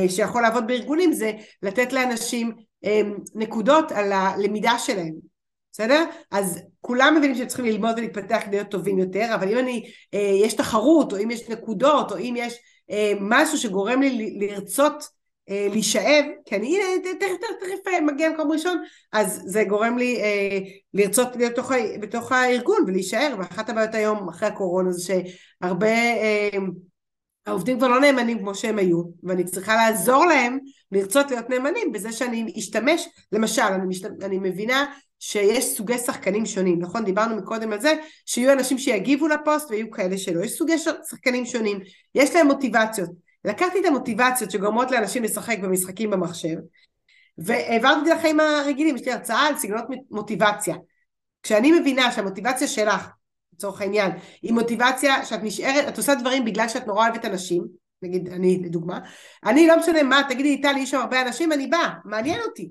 שיכול לעבוד בארגונים זה לתת לאנשים אה, נקודות על הלמידה שלהם, בסדר? אז כולם מבינים שהם צריכים ללמוד ולהתפתח כדי להיות טובים יותר, אבל אם אני, אה, יש תחרות, או אם יש נקודות, או אם יש משהו שגורם לי לרצות להישאב, כי אני תכף מגיע למקום ראשון, אז זה גורם לי אה, לרצות להיות בתוך, בתוך הארגון ולהישאר, ואחת הבעיות היום אחרי הקורונה זה שהרבה אה, העובדים כבר לא נאמנים כמו שהם היו, ואני צריכה לעזור להם לרצות להיות נאמנים בזה שאני אשתמש, למשל, אני, משת... אני מבינה שיש סוגי שחקנים שונים, נכון? דיברנו מקודם על זה שיהיו אנשים שיגיבו לפוסט ויהיו כאלה שלא, יש סוגי שחקנים שונים, יש להם מוטיבציות. לקחתי את המוטיבציות שגורמות לאנשים לשחק במשחקים במחשב, והעברתי לחיים הרגילים, יש לי הרצאה על סגנונות מוטיבציה. כשאני מבינה שהמוטיבציה שלך לצורך העניין, היא מוטיבציה שאת נשארת, את עושה דברים בגלל שאת נורא אוהבת אנשים, נגיד אני לדוגמה, אני לא משנה מה, תגידי לי טלי יש שם הרבה אנשים, אני באה, מעניין אותי.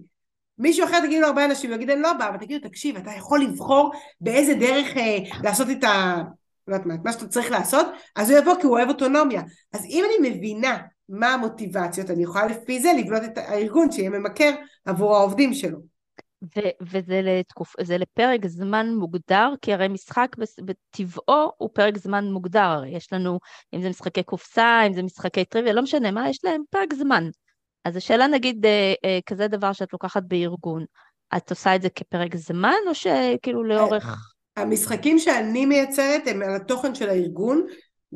מישהו אחר תגיד לו הרבה אנשים, הוא יגיד אני לא באה, אבל תגיד לו תקשיב, אתה יכול לבחור באיזה דרך אה, לעשות את ה... לא יודעת מה, מה שאתה צריך לעשות, אז הוא יבוא כי הוא אוהב אוטונומיה. אז אם אני מבינה מה המוטיבציות, אני יכולה לפי זה לבנות את הארגון שיהיה ממכר עבור העובדים שלו. ו- וזה לתקופ... לפרק זמן מוגדר, כי הרי משחק בטבעו הוא פרק זמן מוגדר, יש לנו, אם זה משחקי קופסה, אם זה משחקי טריוויה, לא משנה מה, יש להם פרק זמן. אז השאלה נגיד, אה, אה, כזה דבר שאת לוקחת בארגון, את עושה את זה כפרק זמן, או שכאילו לאורך... המשחקים שאני מייצרת הם על התוכן של הארגון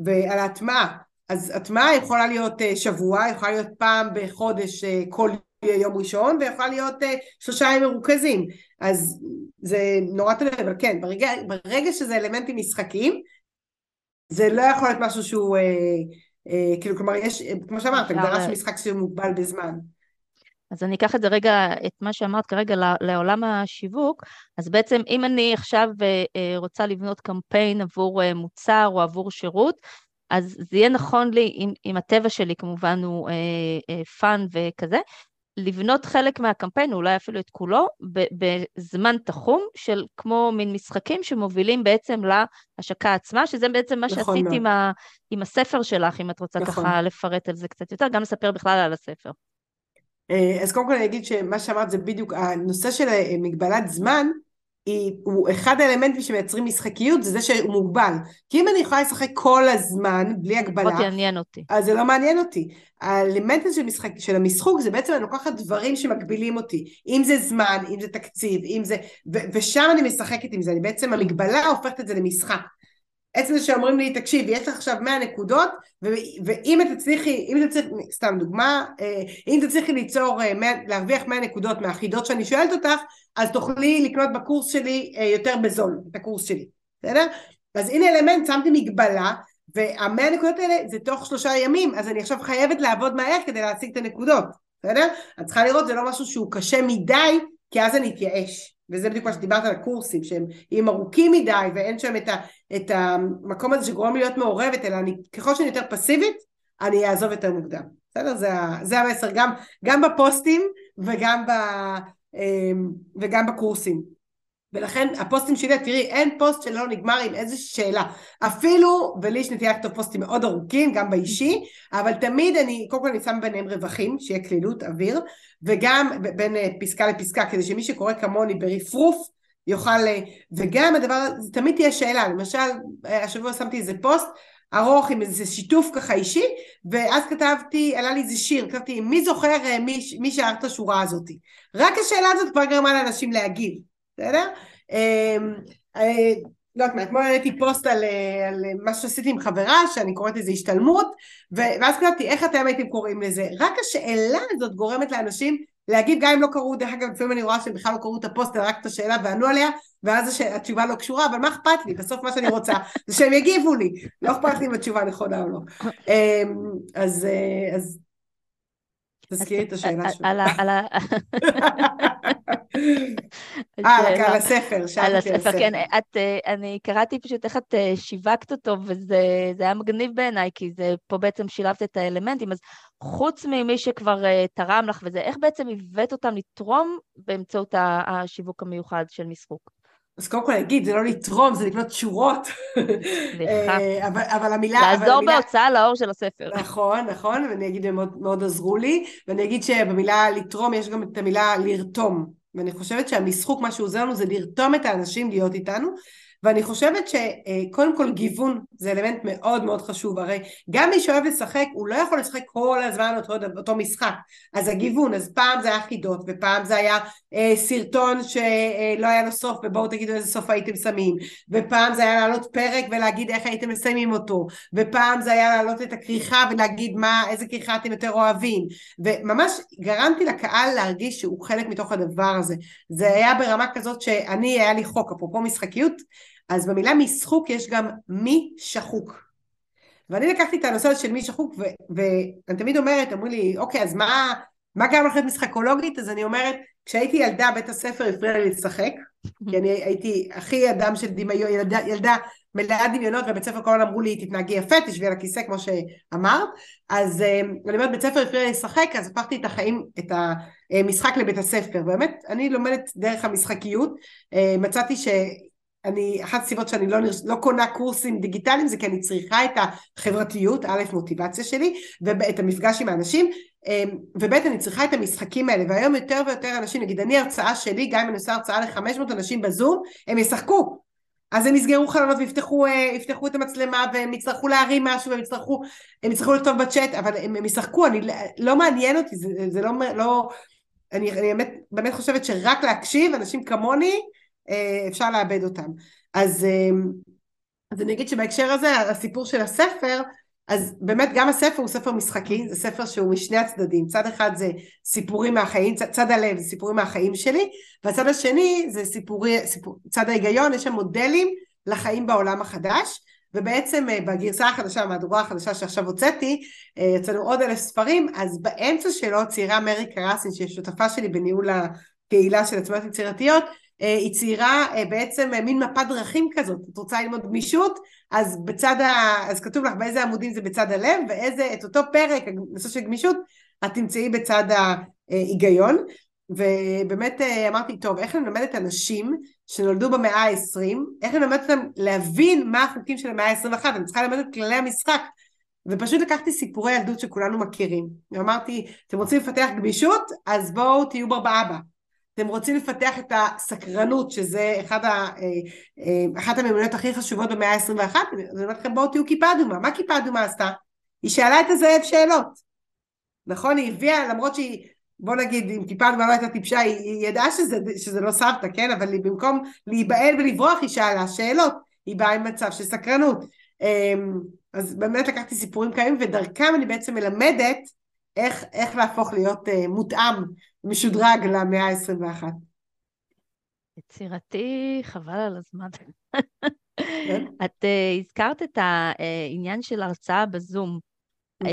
ועל ההטמעה. אז הטמעה יכולה להיות אה, שבוע, יכולה להיות פעם בחודש כל יום ראשון ויכולה להיות uh, שלושה ימים מרוכזים. אז זה נורא תלוי אבל כן ברגע, ברגע שזה אלמנטים משחקיים זה לא יכול להיות משהו שהוא uh, אה, כאילו כלומר יש כמו שאמרת הגדרה של משחק שהוא מוגבל בזמן. אז אני אקח את זה רגע, את מה שאמרת כרגע לעולם השיווק, אז בעצם אם אני עכשיו רוצה לבנות קמפיין עבור מוצר או עבור שירות, אז זה יהיה נכון לי, אם, אם הטבע שלי כמובן הוא fun וכזה, לבנות חלק מהקמפיין, אולי אפילו את כולו, בזמן תחום של כמו מין משחקים שמובילים בעצם להשקה עצמה, שזה בעצם מה נכון שעשית עם, ה, עם הספר שלך, אם את רוצה נכון. ככה לפרט על זה קצת יותר, גם לספר בכלל על הספר. אה, אז קודם כל אני אגיד שמה שאמרת זה בדיוק, הנושא של אה, מגבלת זמן, היא, הוא אחד האלמנטים שמייצרים משחקיות, זה זה שהוא מוגבל. כי אם אני יכולה לשחק כל הזמן, בלי הגבלה, לא תעניין אותי. אז זה לא מעניין אותי. האלמנט הזה של, משחק, של המשחוק זה בעצם אני לוקחת דברים שמגבילים אותי. אם זה זמן, אם זה תקציב, אם זה... ו, ושם אני משחקת עם זה, אני בעצם המגבלה הופכת את זה למשחק. עצם זה שאומרים לי, תקשיב, יש לך עכשיו 100 נקודות, ואם את תצליחי, אם תצליחי, סתם דוגמה, אה, אם תצליחי ליצור, 100, אה, להרוויח 100 נקודות מהחידות שאני שואלת אותך, אז תוכלי לקנות בקורס שלי אה, יותר בזול, את הקורס שלי, בסדר? אז הנה אלמנט, שמתי מגבלה, והמאה נקודות האלה זה תוך שלושה ימים, אז אני עכשיו חייבת לעבוד מהר כדי להשיג את הנקודות, בסדר? את צריכה לראות, זה לא משהו שהוא קשה מדי, כי אז אני אתייאש. וזה בדיוק מה שדיברת על הקורסים, שהם ארוכים מדי ואין שם את, ה, את המקום הזה שגורם לי להיות מעורבת, אלא אני, ככל שאני יותר פסיבית, אני אעזוב יותר מוקדם. בסדר? זה, זה המסר, גם, גם בפוסטים וגם, ב, אמ, וגם בקורסים. ולכן הפוסטים שלי, תראי, אין פוסט שלא נגמר עם איזו שאלה. אפילו, ולי יש נטייה לכתוב פוסטים מאוד ארוכים, גם באישי, אבל תמיד אני, קודם כל אני שם ביניהם רווחים, שיהיה כלילות, אוויר, וגם בין אה, פסקה לפסקה, כדי שמי שקורא כמוני ברפרוף, יוכל, אה, וגם הדבר, הזה, תמיד תהיה שאלה, למשל, אה, השבוע שמתי איזה פוסט, ארוך עם איזה שיתוף ככה אישי, ואז כתבתי, עלה לי איזה שיר, כתבתי, מי זוכר מי, מי שאר את השורה הזאתי? רק השאלה הזאת כבר גרמה לאנשים להגיב. בסדר? אמ, אה, לא יודעת מה, אתמול העליתי פוסט על, אה, על מה שעשיתי עם חברה, שאני קוראת לזה השתלמות, ואז כתבתי, איך אתם הייתם קוראים לזה? רק השאלה הזאת גורמת לאנשים להגיד, גם אם לא קראו, דרך אגב, לפעמים אני רואה שהם בכלל לא קראו את הפוסט, אלא רק את השאלה וענו עליה, ואז התשובה לא קשורה, אבל מה אכפת לי? בסוף מה שאני רוצה זה שהם יגיבו לי, לא אכפת לי אם התשובה נכונה או לא. אמ, אז, אה, אז תזכירי את השאלה שלך. אה, על הספר, על הספר, כן. את, אה, אני קראתי פשוט איך את אה, שיווקת אותו, וזה היה מגניב בעיניי, כי זה, פה בעצם שילבת את האלמנטים, אז חוץ ממי שכבר אה, תרם לך וזה, איך בעצם הבאת אותם לתרום באמצעות השיווק המיוחד של משחוק? אז קודם כל אגיד, זה לא לתרום, זה לקנות שורות. סליחה. אבל, אבל המילה... לעזור אבל המילה... בהוצאה לאור של הספר. נכון, נכון, ואני אגיד, הם מאוד, מאוד עזרו לי, ואני אגיד שבמילה לתרום יש גם את המילה לרתום. ואני חושבת שהמשחוק, מה שהוא עוזר לנו זה לרתום את האנשים להיות איתנו, ואני חושבת שקודם כל גיוון זה אלמנט מאוד מאוד חשוב, הרי גם מי שאוהב לשחק הוא לא יכול לשחק כל הזמן אותו, אותו משחק, אז הגיוון, אז פעם זה היה חידות ופעם זה היה אה, סרטון שלא היה לו סוף ובואו תגידו איזה סוף הייתם שמים, ופעם זה היה להעלות פרק ולהגיד איך הייתם מסיימים אותו, ופעם זה היה להעלות את הכריכה ולהגיד מה, איזה כריכה אתם יותר אוהבים, וממש גרמתי לקהל להרגיש שהוא חלק מתוך הדבר הזה, זה היה ברמה כזאת שאני, היה לי חוק, אפרופו משחקיות, אז במילה משחוק יש גם מי שחוק. ואני לקחתי את הנושא הזה של מי שחוק, ואני תמיד אומרת, אמרו לי, אוקיי, אז מה, מה גרם לך משחקולוגית? אז אני אומרת, כשהייתי ילדה, בית הספר הפריע לי לשחק, כי אני הייתי הכי אדם של דמיון, ילדה, ילדה מלאה דמיונות, ובית ספר כל הזמן אמרו לי, תתנהגי יפה, תשבי על הכיסא, כמו שאמרת. אז אה, אני אומרת, בית ספר הפריע לי לשחק, אז הפכתי את החיים, את המשחק לבית הספר. באמת, אני לומדת דרך המשחקיות. אה, מצאתי ש... אני, אחת הסיבות שאני לא, לא קונה קורסים דיגיטליים זה כי אני צריכה את החברתיות, א', מוטיבציה שלי, ואת המפגש עם האנשים, אמ, וב', אני צריכה את המשחקים האלה, והיום יותר ויותר אנשים, נגיד אני הרצאה שלי, גם אם אני עושה הרצאה ל-500 אנשים בזום, הם ישחקו. אז הם יסגרו חלונות ויפתחו אה, את המצלמה והם יצטרכו להרים משהו והם יצטרכו, הם יצטרכו לכתוב בצ'אט אבל הם, הם ישחקו, אני, לא מעניין אותי, זה, זה לא, לא אני, אני באמת, באמת חושבת שרק להקשיב, אנשים כמוני אפשר לאבד אותם. אז, אה, אז אני אגיד שבהקשר הזה, הסיפור של הספר, אז באמת גם הספר הוא ספר משחקי, זה ספר שהוא משני הצדדים, צד אחד זה סיפורים מהחיים, צד, צד הלב זה סיפורים מהחיים שלי, והצד השני זה סיפורי, סיפור, צד ההיגיון, יש שם מודלים לחיים בעולם החדש, ובעצם אה, בגרסה החדשה, המהדורה החדשה שעכשיו הוצאתי, יצאנו עוד אלף ספרים, אז באמצע שלו ציירה מרי קרסין, שהיא שותפה שלי בניהול הקהילה של עצמאיות יצירתיות, היא ציירה בעצם מין מפת דרכים כזאת, את רוצה ללמוד גמישות, אז בצד ה... אז כתוב לך באיזה עמודים זה בצד הלב, ואיזה, את אותו פרק, נושא של גמישות, את תמצאי בצד ההיגיון, ובאמת אה, אמרתי, טוב, איך אני לומדת אנשים שנולדו במאה ה-20, איך לומדת אותם להבין מה החוקים של המאה ה-21, אני צריכה ללמד את כללי המשחק. ופשוט לקחתי סיפורי ילדות שכולנו מכירים. ואמרתי, אתם רוצים לפתח גמישות? אז בואו תהיו בר באבא. אתם רוצים לפתח את הסקרנות, שזה אחד ה, אה, אה, אחת המיומנויות הכי חשובות במאה ה-21, אני אומרת לכם, בואו תהיו כיפה אדומה. מה כיפה אדומה עשתה? היא שאלה את הזאב שאלות. נכון? היא הביאה, למרות שהיא, בוא נגיד, אם טיפה כבר לא הייתה טיפשה, היא, היא ידעה שזה, שזה לא סבתא, כן? אבל היא, במקום להיבהל ולברוח, היא שאלה שאלות. היא באה עם מצב של סקרנות. אמ, אז באמת לקחתי סיפורים קיימים, ודרכם אני בעצם מלמדת איך, איך להפוך להיות uh, מותאם, משודרג למאה ה-21. יצירתי, חבל על הזמן. כן? את uh, הזכרת את העניין של הרצאה בזום. Mm-hmm.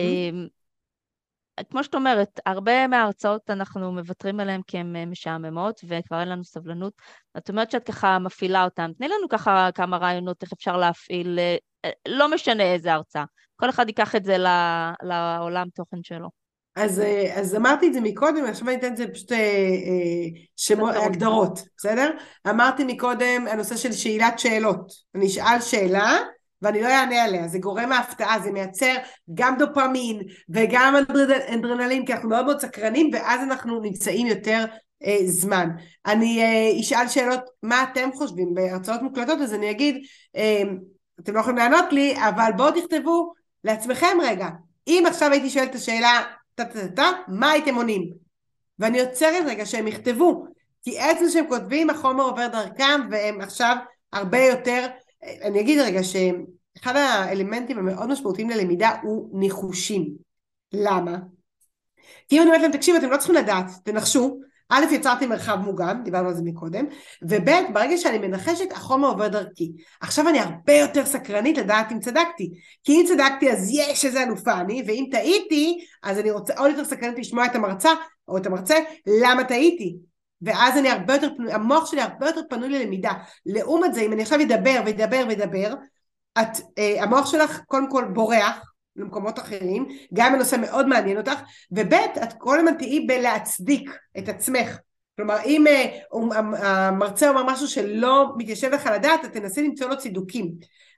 כמו שאת אומרת, הרבה מההרצאות אנחנו מוותרים עליהן כי הן אה, משעממות וכבר אין לנו סבלנות. את אומרת שאת ככה מפעילה אותן. תני לנו ככה כמה רעיונות איך אפשר להפעיל, אה, לא משנה איזה הרצאה. כל אחד ייקח את זה לעולם תוכן שלו. אז, אז אמרתי את זה מקודם, עכשיו אני אתן את זה פשוט שמות, הגדרות, בסדר? אמרתי מקודם הנושא של שאלת שאלות. אני אשאל שאלה, ואני לא אענה עליה, זה גורם ההפתעה, זה מייצר גם דופמין וגם אנדרנלין, כי אנחנו מאוד מאוד סקרנים, ואז אנחנו נמצאים יותר אה, זמן. אני אה, אשאל שאלות, מה אתם חושבים בהרצאות מוקלטות, אז אני אגיד, אה, אתם לא יכולים לענות לי, אבל בואו תכתבו לעצמכם רגע, אם עכשיו הייתי שואלת את השאלה, טה-טה-טה, מה הייתם עונים? ואני עוצרת רגע שהם יכתבו, כי עצם שהם כותבים, החומר עובר דרכם, והם עכשיו הרבה יותר אני אגיד רגע שאחד האלמנטים המאוד משמעותיים ללמידה הוא ניחושים. למה? כי אם אני אומרת להם, תקשיבו, אתם לא צריכים לדעת, תנחשו. א', יצרתי מרחב מוגן, דיברנו על זה מקודם, וב', ברגע שאני מנחשת, החומר עובר דרכי. עכשיו אני הרבה יותר סקרנית לדעת אם צדקתי. כי אם צדקתי אז יש איזה אלופה אני, ואם טעיתי, אז אני רוצה עוד יותר סקרנית לשמוע את המרצה, או את המרצה, למה טעיתי. ואז אני הרבה יותר פנוי, המוח שלי הרבה יותר פנוי ללמידה. לעומת זה, אם אני עכשיו אדבר ואדבר ואדבר, את, אה, המוח שלך קודם כל בורח למקומות אחרים, גם הנושא מאוד מעניין אותך, וב' את כל הזמן תהיי בלהצדיק את עצמך. כלומר, אם אה, המרצה אומר משהו שלא מתיישב לך לדעת, את תנסי למצוא לו צידוקים.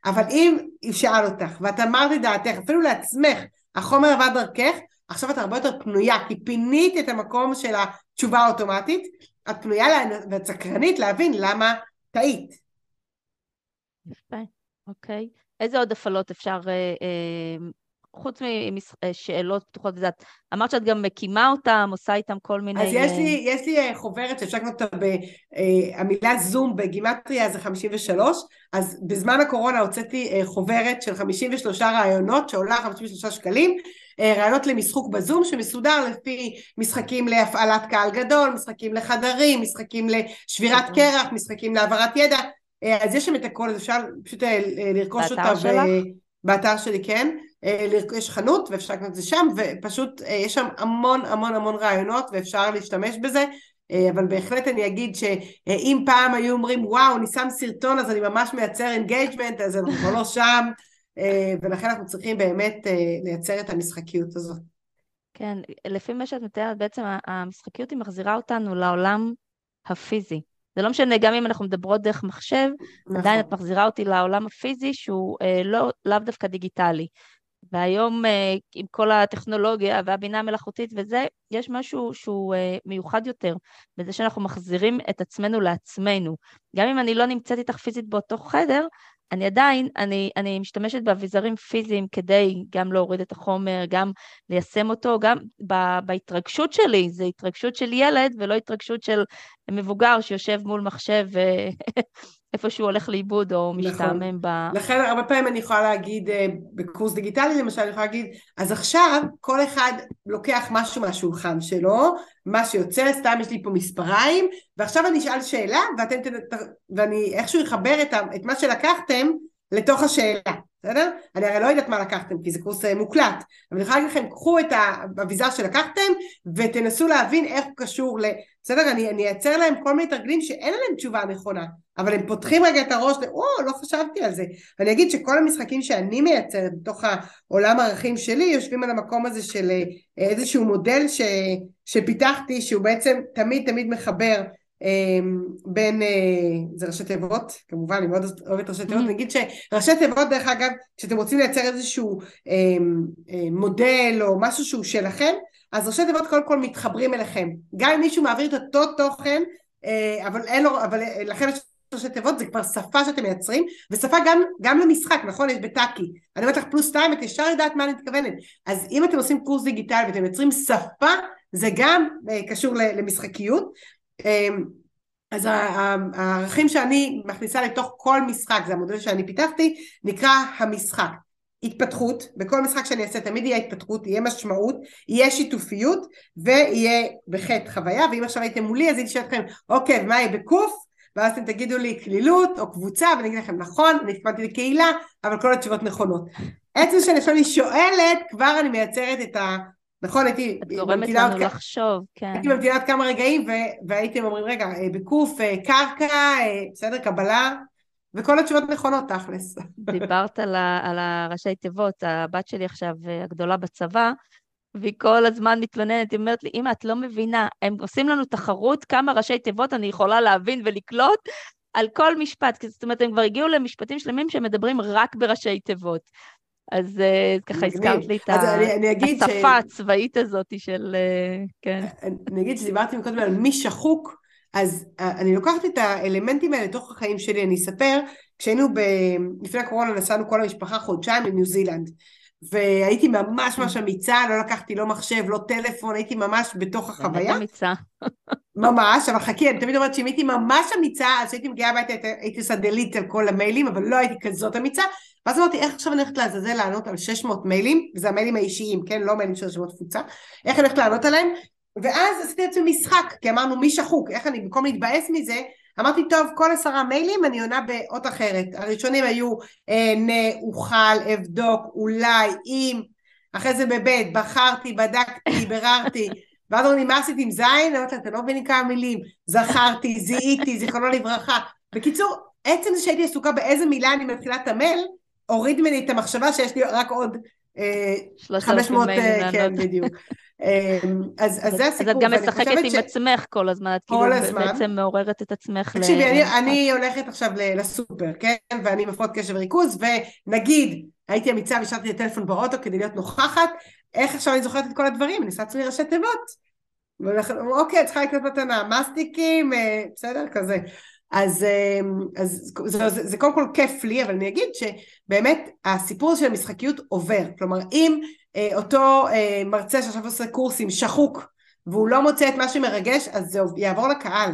אבל אם שאל אותך, ואת אמרת את דעתך, אפילו לעצמך, החומר עבד דרכך, עכשיו את הרבה יותר פנויה, כי פינית את המקום של התשובה האוטומטית, את פנויה ואת סקרנית להבין למה טעית. יפה, אוקיי. איזה עוד הפעלות אפשר, אה, אה, חוץ משאלות פתוחות וזה, את אמרת שאת גם מקימה אותם, עושה איתם כל מיני... אז יש לי, יש לי אה, חוברת שאפשר לקנות אותה, המילה זום בגימטריה זה 53, אז בזמן הקורונה הוצאתי חוברת של 53 רעיונות שעולה 53 שקלים, אה, רעיונות למשחוק בזום שמסודר לפי משחקים להפעלת קהל גדול, משחקים לחדרים, משחקים לשבירת אוקיי. קרח, משחקים להעברת ידע, אה, אז יש שם את הכל, אז אפשר פשוט אה, לרכוש אותה. באתר שלך? באתר שלי, כן. יש חנות ואפשר לקנות את זה שם, ופשוט יש שם המון המון המון רעיונות ואפשר להשתמש בזה. אבל בהחלט אני אגיד שאם פעם היו אומרים וואו אני שם סרטון אז אני ממש מייצר engagement אז אנחנו כבר לא שם אה, ולכן אנחנו צריכים באמת אה, לייצר את המשחקיות הזאת. כן, לפי מה שאת מתארת, בעצם המשחקיות היא מחזירה אותנו לעולם הפיזי. זה לא משנה, גם אם אנחנו מדברות דרך מחשב, נכון. עדיין את מחזירה אותי לעולם הפיזי שהוא אה, לא, לאו דווקא דיגיטלי. והיום אה, עם כל הטכנולוגיה והבינה המלאכותית וזה, יש משהו שהוא אה, מיוחד יותר, בזה שאנחנו מחזירים את עצמנו לעצמנו. גם אם אני לא נמצאת איתך פיזית באותו חדר, אני עדיין, אני, אני משתמשת באביזרים פיזיים כדי גם להוריד את החומר, גם ליישם אותו, גם ב, בהתרגשות שלי, זה התרגשות של ילד ולא התרגשות של מבוגר שיושב מול מחשב איפה שהוא הולך לאיבוד או נכון. משתעמם נכון. ב... לכן הרבה פעמים אני יכולה להגיד, אה, בקורס דיגיטלי למשל, אני יכולה להגיד, אז עכשיו כל אחד לוקח משהו מהשולחן שלו, מה שיוצא, סתם יש לי פה מספריים, ועכשיו אני אשאל שאלה, ואתם, ואני איכשהו אחבר את, את מה שלקחתם לתוך השאלה, בסדר? אני הרי לא יודעת מה לקחתם כי זה קורס אה, מוקלט, אבל אני יכולה להגיד לכם, קחו את האביזר שלקחתם ותנסו להבין איך הוא קשור ל... בסדר? אני, אני אייצר להם כל מיני תרגילים שאין להם תשובה נכונה, אבל הם פותחים רגע את הראש, או, לא חשבתי על זה. ואני אגיד שכל המשחקים שאני מייצרת בתוך העולם הערכים שלי, יושבים על המקום הזה של אה, איזשהו מודל ש, שפיתחתי, שהוא בעצם תמיד תמיד מחבר בין, אה, זה ראשי תיבות, כמובן אני מאוד אוהבת ראשי תיבות, mm-hmm. נגיד שראשי תיבות דרך אגב, כשאתם רוצים לייצר איזשהו אמ, אה, מודל או משהו שהוא שלכם, אז ראשי תיבות קודם כל מתחברים אליכם, גם אם מישהו מעביר את אותו תוכן, אה, אבל אין לו, אבל לכם יש ראשי תיבות, זה כבר שפה שאתם מייצרים, ושפה גם, גם למשחק, נכון? יש בטאקי. אני אומרת לך פלוס שתיים, את ישר יודעת מה אני מתכוונת. אז אם אתם עושים קורס דיגיטלי ואתם מייצרים שפה, זה גם קשור למשחקיות, אמ, אז הערכים שאני מכניסה לתוך כל משחק, זה המודל שאני פיתחתי, נקרא המשחק. התפתחות, בכל משחק שאני אעשה תמיד יהיה התפתחות, יהיה משמעות, יהיה שיתופיות ויהיה בחטא חוויה, ואם עכשיו הייתם מולי אז הייתי שואלת לכם, אוקיי, מה יהיה בקוף? ואז אתם תגידו לי כלילות או קבוצה, ואני אגיד לכם נכון, אני התכוונתי לקהילה, אבל כל התשובות נכונות. עצם שאני שואלת, כבר אני מייצרת את ה... נכון, הייתי... את גורמת לנו לחשוב, כן. הייתי ממתינה עוד כמה רגעים והייתם אומרים, רגע, אה, בקוף, אה, קרקע, אה, בסדר, קבלה, וכל התשובות נכונות תכלס. דיברת על, על הראשי תיבות, הבת שלי עכשיו הגדולה בצבא, והיא כל הזמן מתלוננת, היא אומרת לי, אמא, את לא מבינה, הם עושים לנו תחרות כמה ראשי תיבות אני יכולה להבין ולקלוט על כל משפט, זאת אומרת, הם כבר הגיעו למשפטים שלמים שמדברים רק בראשי תיבות. אז uh, ככה הזכרת לי את השפה הצבאית הזאת של... Uh, כן. אני אגיד שדיברתי קודם על מי שחוק, אז אני לוקחת את האלמנטים האלה לתוך החיים שלי, אני אספר, כשהיינו ב... לפני הקורונה נסענו כל המשפחה חודשיים לניו זילנד. והייתי ממש ממש אמיצה, לא לקחתי לא מחשב, לא טלפון, הייתי ממש בתוך החוויה. באמת אמיצה. ממש, אבל חכי, אני תמיד אומרת שאם הייתי ממש אמיצה, אז כשהייתי מגיעה הביתה הייתי עושה דליט על כל המיילים, אבל לא הייתי כזאת אמיצה, ואז אמרתי, איך עכשיו אני הולכת לעזאזל לענות על 600 מיילים, וזה המיילים האישיים, כן? לא מיילים של רשימות תפוצה, איך אני הולכת לענות עליהם? ואז עשיתי לעצמי משחק, כי אמרנו מי שחוק, איך אני, במקום להתבאס מזה, אמרתי, טוב, כל עשרה מיילים אני עונה באות אחרת. הראשונים היו אענה, אה, אוכל, אבדוק, אולי, אם, אחרי זה בבית, בחרתי, בדקתי, ביררתי. ואז אומרים לי, מה עשית עם זין? אמרתי לה, אתם לא מבינים כמה מילים. זכרתי, זיהיתי, זיכרונו לברכה. בקיצור, עצם זה שהייתי עסוקה באיזה מילה אני מתחילה את המייל, הוריד ממני את המחשבה שיש לי רק עוד 500, אה, כן, בדיוק. אמ, אז, אז זה הסיפור. אז את גם משחקת עם ש... עצמך כל הזמן, את כאילו הזמן. בעצם מעוררת את עצמך. תקשיבי, ל... אני, אני הולכת עכשיו לסופר, כן? ואני מפרעות קשב וריכוז, ונגיד, הייתי אמיצה והשארתי את הטלפון באוטו כדי להיות נוכחת, איך עכשיו אני זוכרת את כל הדברים? אני עושה לעצמי ראשי תיבות. אוקיי, צריכה לקנות מתנה, מסטיקים, אה, בסדר? כזה. אז, אמ, אז זה, זה, זה קודם כל כיף לי, אבל אני אגיד שבאמת הסיפור של המשחקיות עובר. כלומר, אם אה, אותו אה, מרצה שעכשיו עושה קורסים שחוק, והוא לא מוצא את מה שמרגש, אז זה יעבור לקהל.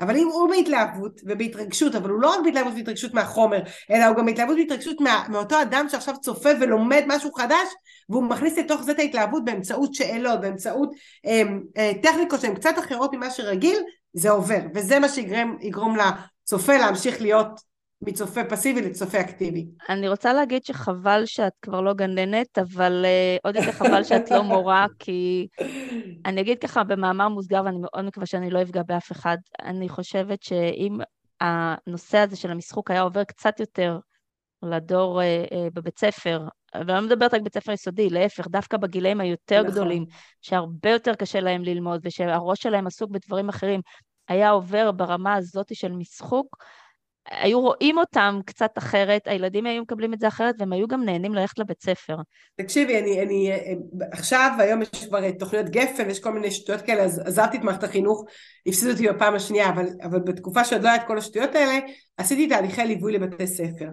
אבל אם הוא בהתלהבות ובהתרגשות, אבל הוא לא רק בהתלהבות והתרגשות מהחומר, אלא הוא גם בהתלהבות והתרגשות מה, מאותו אדם שעכשיו צופה ולומד משהו חדש, והוא מכניס לתוך זה את ההתלהבות באמצעות שאלות, באמצעות אה, אה, טכניקות שהן קצת אחרות ממה שרגיל, זה עובר, וזה מה שיגרום לצופה להמשיך להיות מצופה פסיבי לצופה אקטיבי. אני רוצה להגיד שחבל שאת כבר לא גננת, אבל uh, עוד יותר חבל שאת לא מורה, כי אני אגיד ככה במאמר מוסגר, ואני מאוד מקווה שאני לא אפגע באף אחד, אני חושבת שאם הנושא הזה של המשחוק היה עובר קצת יותר לדור uh, uh, בבית ספר, ואני לא מדברת רק בבית ספר יסודי, להפך, דווקא בגילאים היותר נכון. גדולים, שהרבה יותר קשה להם ללמוד, ושהראש שלהם עסוק בדברים אחרים, היה עובר ברמה הזאת של משחוק, היו רואים אותם קצת אחרת, הילדים היו מקבלים את זה אחרת, והם היו גם נהנים ללכת לבית ספר. תקשיבי, אני, אני עכשיו, היום יש כבר תוכניות גפן, יש כל מיני שטויות כאלה, אז עזבתי את מערכת החינוך, הפסידו אותי בפעם השנייה, אבל, אבל בתקופה שעוד לא היה את כל השטויות האלה, עשיתי תהליכי ליווי לבתי ספר.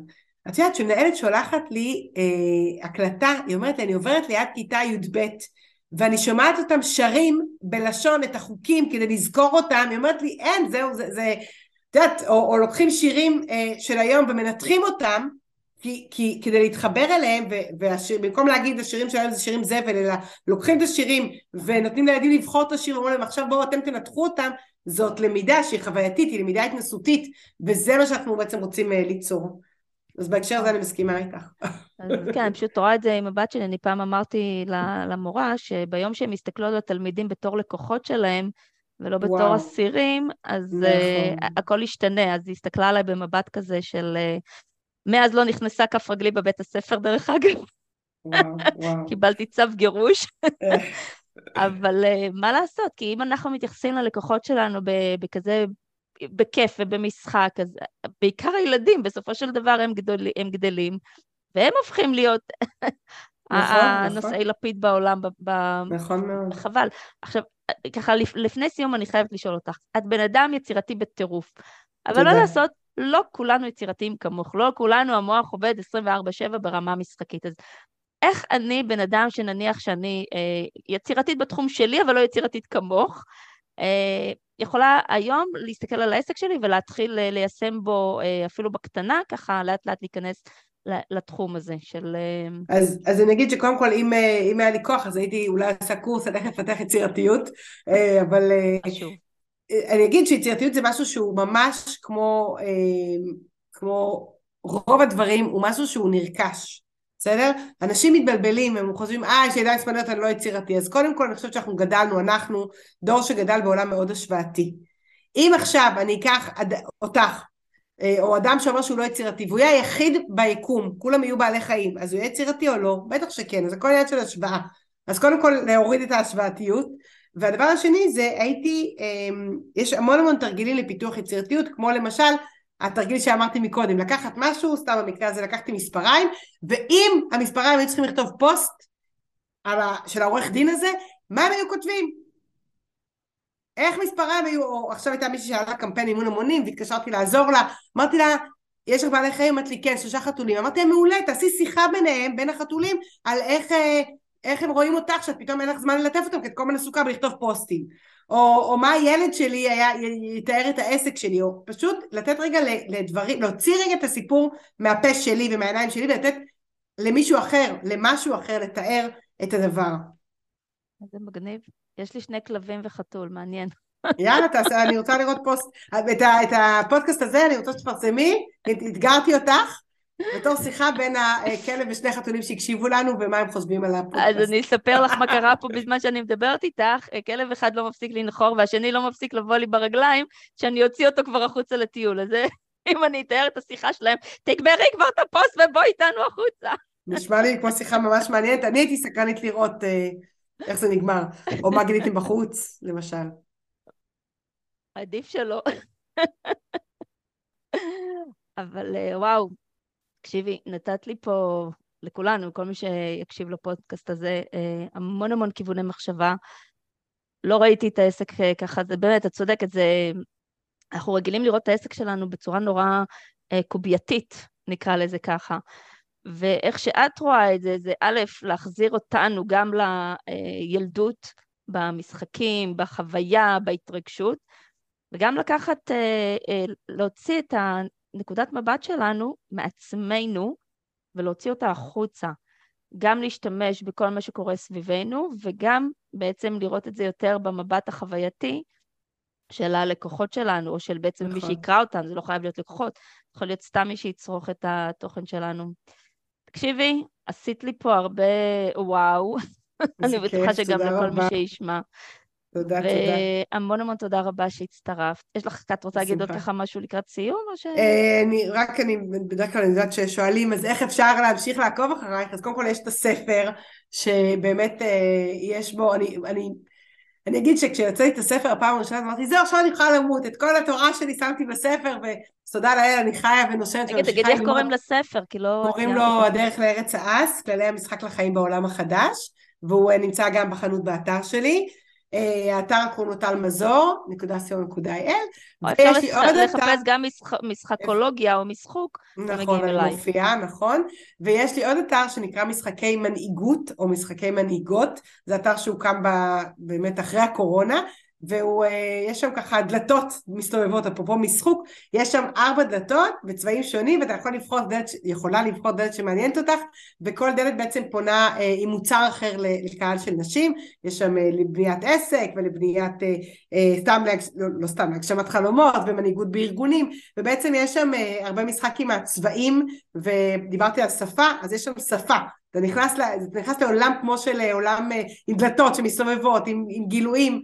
את יודעת שמנהלת שולחת לי אה, הקלטה, היא אומרת לי, אני עוברת ליד כיתה י"ב, ואני שומעת אותם שרים בלשון את החוקים כדי לזכור אותם, היא אומרת לי, אין, זהו, זה, זה, את יודעת, או, או לוקחים שירים אה, של היום ומנתחים אותם כי, כי, כדי להתחבר אליהם, ובמקום להגיד השירים של היום זה שירים זבל, אלא לוקחים את השירים ונותנים לילדים לבחור את השיר, ואומרים להם עכשיו בואו אתם תנתחו אותם, זאת למידה שהיא חווייתית, היא למידה התנסותית, וזה מה שאנחנו בעצם רוצים אה, ליצור. אז בהקשר הזה אני מסכימה איתך. אז כן, אני פשוט רואה את זה עם הבת שלי, אני פעם אמרתי למורה שביום שהם יסתכלו על התלמידים בתור לקוחות שלהם, ולא בתור וואו. אסירים, אז נכון. uh, הכל ישתנה. אז היא הסתכלה עליי במבט כזה של... Uh, מאז לא נכנסה כף רגלי בבית הספר, דרך אגב. וואו, וואו. קיבלתי צו גירוש. אבל uh, מה לעשות? כי אם אנחנו מתייחסים ללקוחות שלנו בכזה, בכיף ובמשחק, אז בעיקר הילדים, בסופו של דבר הם, גדול, הם גדלים, והם הופכים להיות נכון, הנושאי נכון. לפיד בעולם. נכון מאוד. חבל. עכשיו, ככה לפני סיום אני חייבת לשאול אותך, את בן אדם יצירתי בטירוף, אבל לא לעשות, לא כולנו יצירתיים כמוך, לא כולנו המוח עובד 24/7 ברמה משחקית, אז איך אני בן אדם שנניח שאני אה, יצירתית בתחום שלי, אבל לא יצירתית כמוך, יכולה היום להסתכל על העסק שלי ולהתחיל אה, ליישם בו אה, אפילו בקטנה, ככה לאט לאט להיכנס לתחום הזה של... אה, אז, אז אני אגיד שקודם כל אם, אה, אם היה לי כוח אז הייתי אולי עושה קורס על איך לפתח יצירתיות, אה, אבל... חשוב. אני אגיד שיצירתיות זה משהו שהוא ממש כמו, כמו רוב הדברים, הוא משהו שהוא נרכש. בסדר? אנשים מתבלבלים, הם חושבים, אה, יש לי ידיים שמאליות, אני לא יצירתי. אז קודם כל, אני חושבת שאנחנו גדלנו, אנחנו דור שגדל בעולם מאוד השוואתי. אם עכשיו אני אקח אותך, אה, או אדם שאומר שהוא לא יצירתי, והוא יהיה היחיד ביקום, כולם יהיו בעלי חיים, אז הוא יהיה יצירתי או לא? בטח שכן, אז הכל עניין של השוואה. אז קודם כל להוריד את ההשוואתיות. והדבר השני זה הייתי, אמ, יש המון המון תרגילים לפיתוח יצירתיות, כמו למשל התרגיל שאמרתי מקודם, לקחת משהו, סתם במקרה הזה לקחתי מספריים, ואם המספריים היו צריכים לכתוב פוסט ה, של העורך דין הזה, מה הם היו כותבים? איך מספריים היו, או עכשיו הייתה מישהי שעלה קמפיין אימון המונים והתקשרתי לעזור לה, אמרתי לה, יש לך בעלי חיים? אמרתי לי, כן, שלושה חתולים. אמרתי להם, מעולה, תעשי שיחה ביניהם, בין החתולים, על איך, אה, איך הם רואים אותך, שאת פתאום אין לך זמן ללטף אותם, כי את כל הזמן עסוקה בלכתוב פוסטים. או, או מה הילד שלי היה, יתאר את העסק שלי, או פשוט לתת רגע לדברים, להוציא רגע את הסיפור מהפה שלי ומהעיניים שלי ולתת למישהו אחר, למשהו אחר, לתאר את הדבר. זה מגניב. יש לי שני כלבים וחתול, מעניין. יאללה, תעשה, אני רוצה לראות פוסט, את, את הפודקאסט הזה אני רוצה שתפרסמי, אתגרתי אותך, בתור שיחה בין הכלב ושני חתולים שהקשיבו לנו ומה הם חושבים על הפודקאסט. אז אני אספר לך מה קרה פה בזמן שאני מדברת איתך, כלב אחד לא מפסיק לנחור והשני לא מפסיק לבוא לי ברגליים, שאני אוציא אותו כבר החוצה לטיול. אז אם אני אתאר את השיחה שלהם, תגברי כבר את הפוסט ובואי איתנו החוצה. נשמע לי כמו שיחה ממש מעניינת, אני הייתי סקרנית לראות אה, איך זה נגמר, או מה גיליתם בחוץ, למשל. עדיף שלא. אבל אה, וואו, תקשיבי, נתת לי פה, לכולנו, כל מי שיקשיב לפודקאסט הזה, אה, המון המון כיווני מחשבה. לא ראיתי את העסק אה, ככה, זה באמת, את צודקת, זה... אנחנו רגילים לראות את העסק שלנו בצורה נורא אה, קובייתית, נקרא לזה ככה. ואיך שאת רואה את זה, זה א', להחזיר אותנו גם לילדות במשחקים, בחוויה, בהתרגשות, וגם לקחת, להוציא את נקודת מבט שלנו מעצמנו ולהוציא אותה החוצה. גם להשתמש בכל מה שקורה סביבנו וגם בעצם לראות את זה יותר במבט החווייתי של הלקוחות שלנו, או של בעצם נכון. מי שיקרא אותם, זה לא חייב להיות לקוחות, יכול להיות סתם מי שיצרוך את התוכן שלנו. תקשיבי, עשית לי פה הרבה וואו, אני בטוחה שגם לכל מי שישמע. תודה, תודה. והמון המון תודה רבה שהצטרפת. יש לך, את רוצה להגיד עוד ככה משהו לקראת סיום, או ש... אה, אני, רק אני, בדרך כלל אני יודעת ששואלים, אז איך אפשר להמשיך לעקוב אחרייך? אז קודם כל יש את הספר, שבאמת אה, יש בו, אני, אני, אני אגיד שכשיצאתי את הספר הפעם הראשונה, אמרתי, זהו, עכשיו אני יכולה למות, את כל התורה שלי שמתי בספר, ותודה לאל, אני חיה ונושמת. תגיד, תגידי איך קוראים לספר, כי לא... קוראים לו הדרך לארץ האס, כללי המשחק לחיים בעולם החדש, והוא אה, נמצא גם בחנות באתר שלי. האתר קוראים לו טל מזור, נקודה או אפשר לחפש גם משחקולוגיה או משחוק, נכון, אני מופיעה, נכון. ויש לי עוד אתר שנקרא משחקי מנהיגות או משחקי מנהיגות, זה אתר שהוקם באמת אחרי הקורונה, ויש שם ככה דלתות מסתובבות, אפרופו משחוק, יש שם ארבע דלתות בצבעים שונים ואתה יכול לבחור דלת, יכולה לבחור דלת שמעניינת אותך וכל דלת בעצם פונה אה, עם מוצר אחר לקהל של נשים, יש שם אה, לבניית עסק ולבניית, אה, אה, סתם, להג, לא, לא סתם, להגשמת חלומות ומנהיגות בארגונים ובעצם יש שם אה, הרבה משחק עם הצבעים ודיברתי על שפה, אז יש שם שפה. אתה נכנס, אתה נכנס לעולם כמו של אה, עולם אה, עם דלתות שמסתובבות, עם, עם גילויים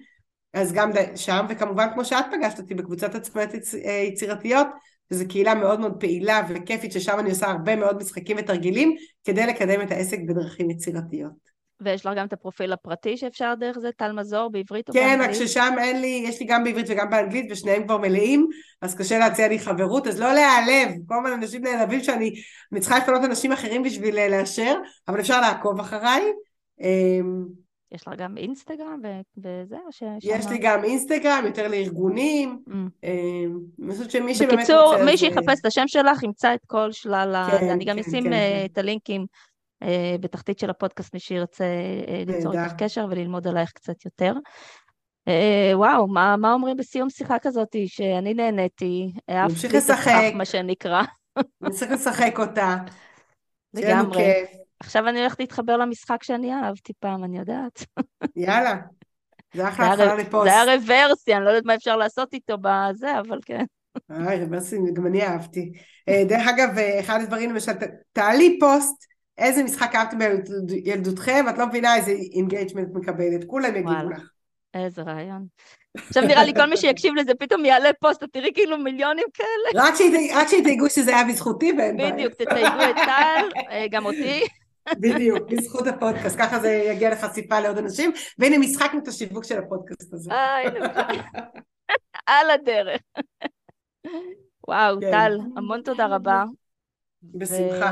אז גם שם, וכמובן כמו שאת פגשת אותי בקבוצת עצמאיות אה, יצירתיות, שזו קהילה מאוד מאוד פעילה וכיפית, ששם אני עושה הרבה מאוד משחקים ותרגילים, כדי לקדם את העסק בדרכים יצירתיות. ויש לך גם את הפרופיל הפרטי שאפשר דרך זה, טל מזור, בעברית או כן, באנגלית? כן, רק ששם אין לי, יש לי גם בעברית וגם באנגלית, ושניהם כבר מלאים, אז קשה להציע לי חברות, אז לא להיעלב, כל הזמן אנשים נעלבים שאני צריכה לפנות אנשים אחרים בשביל אה, לאשר, אבל אפשר לעקוב אחריי. יש לך גם אינסטגרם וזה, או ששמה... יש לי גם אינסטגרם, יותר לארגונים. Mm. אמ, אני חושבת שמי שבאמת רוצה... בקיצור, מי שיחפש את השם שלך ימצא את כל שלל ה... כן, אני גם כן, אשים כן, אה, את הלינקים אה, בתחתית של הפודקאסט, מי שירצה אה, ליצור איתך קשר וללמוד עלייך קצת יותר. וואו, מה, מה אומרים בסיום שיחה כזאת? שאני נהניתי, אהבתי לשחק, מה שנקרא. נמשיך לשחק אותה. לגמרי. עכשיו אני הולכת להתחבר למשחק שאני אהבתי פעם, אני יודעת. יאללה. זה אחלה התחלה לפוסט. זה היה Reversi, אני לא יודעת מה אפשר לעשות איתו בזה, אבל כן. אה, Reversi, גם אני אהבתי. אה, דרך אגב, אה, אחד הדברים, למשל, תעלי פוסט, איזה משחק אהבתם בילדותכם, את לא מבינה איזה engagement מקבלת, כולם יגידו לך. איזה רעיון. עכשיו נראה לי כל מי שיקשיב לזה פתאום יעלה פוסט, את תראי כאילו מיליונים כאלה. רק שיתייגו שזה היה בזכותי ואין בעיה. בדיוק, תתייגו את טל, גם אותי. בדיוק, בזכות הפודקאסט, ככה זה יגיע לחשיפה לעוד אנשים, והנה משחקנו את השיווק של הפודקאסט הזה. אה, הנה, על הדרך. וואו, כן. טל, המון תודה רבה. בשמחה.